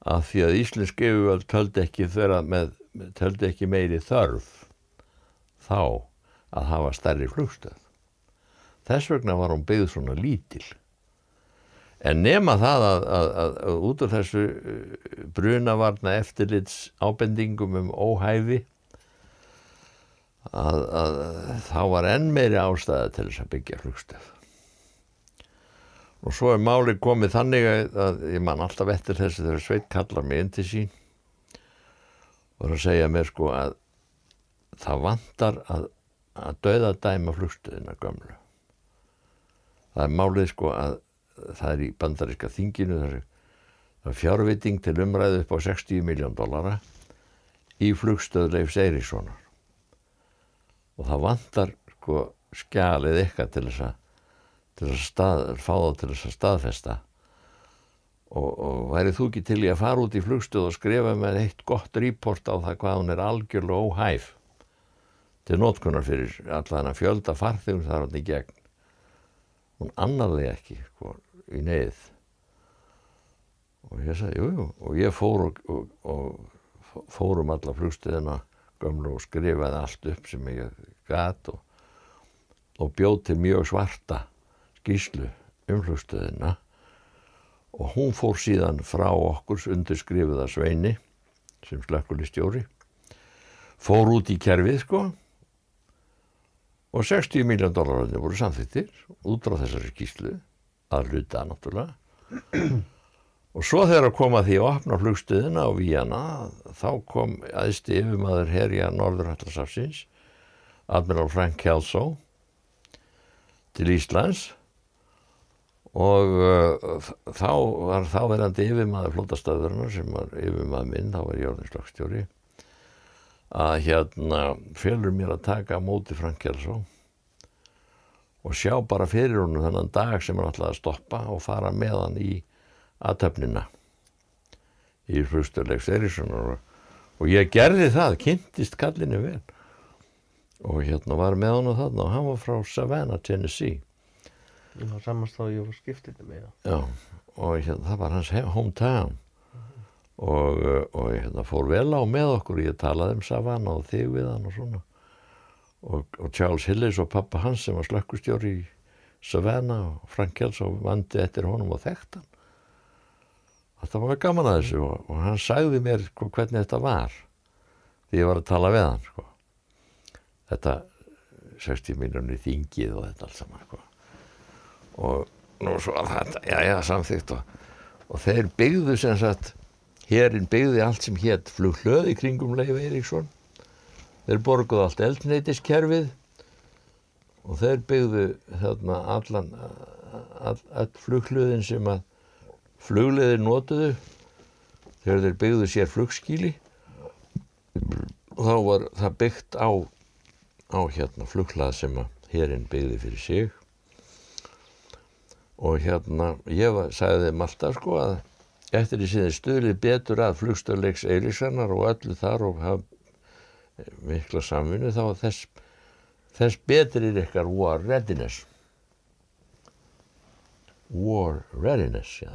Af því að Íslensk yfirvöld töldi ekki, með, töldi ekki meiri þörf þá að hafa stærri flugstöð. Þess vegna var hún byggð svona lítil En nema það að, að, að, að út af þessu uh, brunavarna eftirlits ábendingum um óhæfi að þá var enn meiri ástæða til þess að byggja flugstöð. Og svo er máli komið þannig að ég man alltaf eftir þessu þegar Sveit kallar mig inn til sín og það segja mér sko að það vantar að döða dæma flugstöðina gömlu. Það er málið sko að það er í bandaríska þinginu það er fjárviting til umræðu upp á 60 miljón dollara í flugstöð Leifs Eiríssonar og það vantar sko skjalið eitthvað til þess að til þess að stað, fá þá til þess að staðfesta. Og, og værið þú ekki til í að fara út í flugstöð og skrifa með eitt gott report á það hvað hún er algjörlega óhæf til nótkunar fyrir allan að fjölda farþegum þar hann í gegn? Hún annarði ekki sko í neyð. Og ég sagði, jújú, og ég fór og, og, og fórum alla flugstöðina gömlu og skrifaði allt upp sem ég gæt og, og bjóð til mjög svarta skýslu um flugstöðina. Og hún fór síðan frá okkur undirskrifiða Sveini sem slökkulistjóri fór út í kerfið sko. Og 60 miljón dólararnir voru samþittir út á þessari skýslu að hluta náttúrulega. Og svo þegar koma því að opna flugstuðina á Víjana þá kom aðstu yfirmaður herja Norðurhallasafsins Admiral Frank Kelso til Íslands. Og uh, þá var þáverandi yfirmaður flótastöðurna sem var yfirmaður minn, þá var ég orðin slagstjóri að hérna félur mér að taka móti Frank Kelso og sjá bara fyrir honum þennan dag sem hann ætlaði að stoppa og fara með hann í aðtöfnina í Frusturleiks Eirísson og, og ég gerði það, kynntist kallinu vel. Og hérna var með hann og þarna og hann var frá Savannah, Tennessee. Ég var ég var skiptið með það Já, og hérna, það var hans hometown. Og, og hérna, fór vel á með okkur ég talaði um Savannah og þig við hann og svona og, og Charles Hillis og pappa hans sem var slökkustjóri í Savannah og Frank Kelso vandi eftir honum og þekkt hann þetta var gaman að þessu og, og hann sagði mér sko, hvernig þetta var því ég var að tala við hann sko. þetta 60 miljónir þingið og þetta allt saman sko. og nú svo að þetta já já samþygt og, og þeir byggðu sem sagt hérinn byggði allt sem hétt flughlöð í kringum Leif Eiríksson þeir borguði allt eldneitiskerfið og þeir byggðu þarna allan all, all flughlöðin sem að flugleðir notuðu þegar þeir byggðu sér flugskíli og þá var það byggt á á hérna flughlað sem að hérinn byggði fyrir sig. Og hérna ég var, sagði þeim alltaf sko að eftir því sem þið stuðlið betur að flugstöðleiks Eiríksannar og öllu þar og hafa mikla samvinni þá þess, þess betur er ykkar war readiness war readiness já.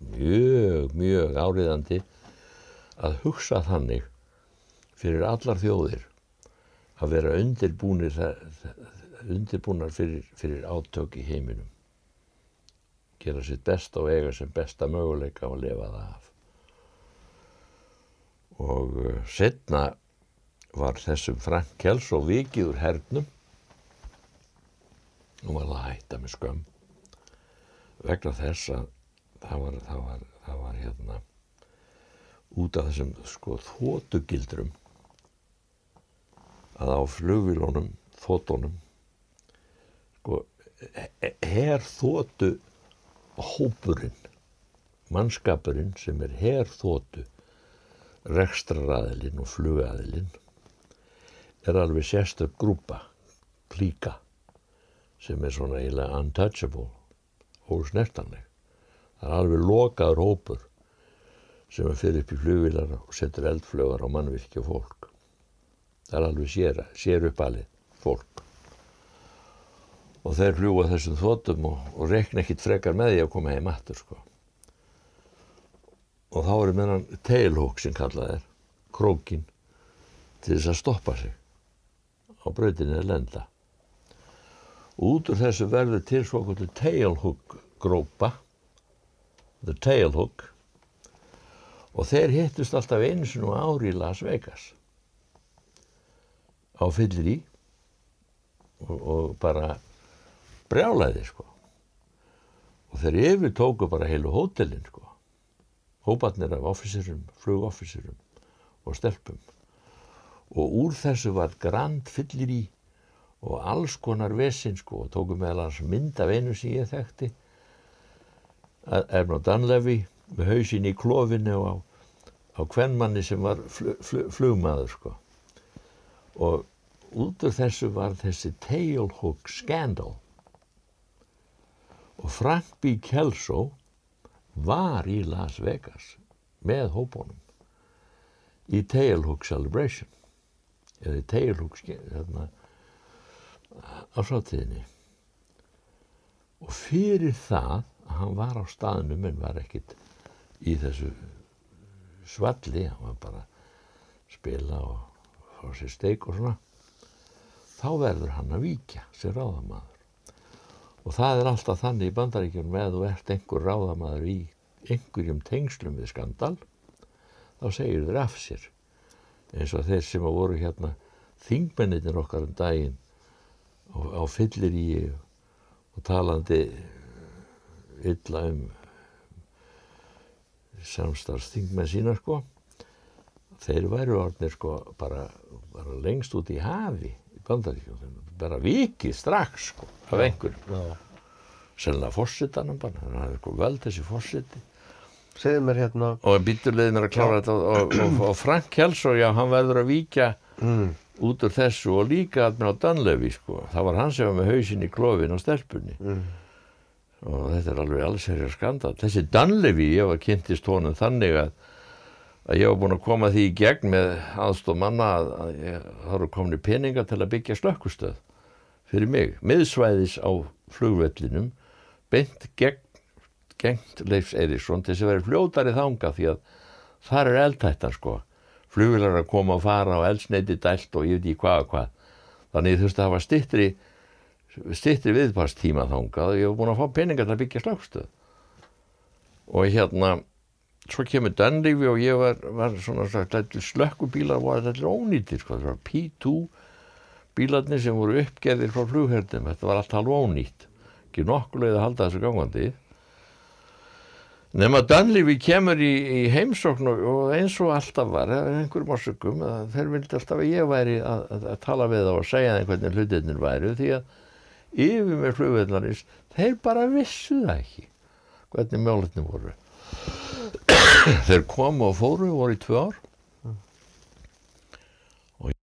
mjög, mjög áriðandi að hugsa þannig fyrir allar þjóðir að vera undirbúnir undirbúnar fyrir, fyrir átök í heiminum gera sitt besta og eiga sem besta möguleika og lefa það af. Og uh, setna var þessum Frank Kelso vikið úr hernum. Og var það hætta með skömm. Vegna þess að það var, það var, það var hérna út af þessum sko þótugildrum að á flugvilónum, þótonum sko her þótu hópurinn, mannskapurinn sem er herþótu, rekstraraðilinn og flugaðilinn er alveg sérstök grúpa, klíka, sem er svona eiginlega untouchable, ósnertanleg. Það er alveg lokaður hópur sem fyrir upp í flugvilar og setur eldflögar á mannvirkja fólk. Það er alveg sér, sér uppalið fólk og þeir fljúa þessum þóttum og, og rekna ekkit frekar með því að koma heim aftur sko. og þá er meðan tailhook sem kallað er krókin til þess að stoppa sig á brautinni að lenda. Út úr þessu verður til svokullu tailhook grópa the tailhook og þeir hittust alltaf eins og ári í Las Vegas. Á fyllir í og, og bara brjálæði sko. Og þeir yfir tóku bara heilu hótelin sko. Hópatnir af officerum, flugofficerum og stelpum og úr þessu var grand fyllir í og alls konar vesin sko og tóku meðal hans mynd af einu sem ég þekkti Erno Danlevi með hausin í klófinu á, á kvennmanni sem var fl fl flugmaður sko. Og út af þessu var þessi tailhook scandal. Og Frank B. Kelso var í Las Vegas með hópunum í Tailhook Celebration eða í Tailhook hérna, á sátiðinni og fyrir það að hann var á staðnum en var ekkit í þessu svalli hann var bara að spila og fá sér steik og svona þá verður hann að víkja sér ráðamaður. Og það er alltaf þannig í bandaríkjum með þú ert einhver ráðamaður í einhverjum tengslum við skandal þá segir þér af sér eins og þeir sem voru hérna þingmennitin okkar um daginn á, á fyllir í og talandi illa um samstarfsþingmenn sína sko þeir væru orðnir sko bara, bara lengst út í hafi í bandaríkjum bara vikið strax sko af einhver sennilega fórsitanum bara hann hafði sko völd þessi fórsiti segðu mér hérna. Og býturleiði mér að klára þetta og, og, og, og Frank Kjelsson já hann verður að víkja mm. út úr þessu og líka allmenn á Danlevi sko. Það var hann sem var með hausin í klófin á stelpunni. Mm. og þetta er alveg alls herjar skandal þessi Danlevi ég var kynntist honum þannig að að ég var búin að koma því í gegn með aðstof manna að, að ég, það eru komni peninga til að byggja slökkustöð fyrir mig, miðsvæðis á flugvellinum beint gegn, gegn Leifs Eiríksson til þess að vera fljótari þanga því að þar er eldhættan sko. Flugvelar að koma og fara og eldsneiti dælt og ég veit ekki hvað og hvað. Þannig þú veist að það var stittri stittri viðparstíma þangað og ég var búin að fá peningar til að byggja slagstöð. Og hérna svo kemur Danlífi og ég var, var svona slökkubílar og þetta er ónýttir sko, það var P2 bílarnir sem voru uppgerðir frá flugherðum þetta var allt halv ónýtt. Ekki nokkulega að halda þessu gangandi Nefn að Danlífi kemur í, í heimsókn og, eins og alltaf var, einhverjum ásökum, þeir vildi alltaf að ég væri að, að, að tala við þá og segja þeim hvernig hlutinir væri því að yfir með flugvellarins, þeir bara vissu það ekki hvernig mjólitni voru. (coughs) þeir komu og fóru, voru í tvö ár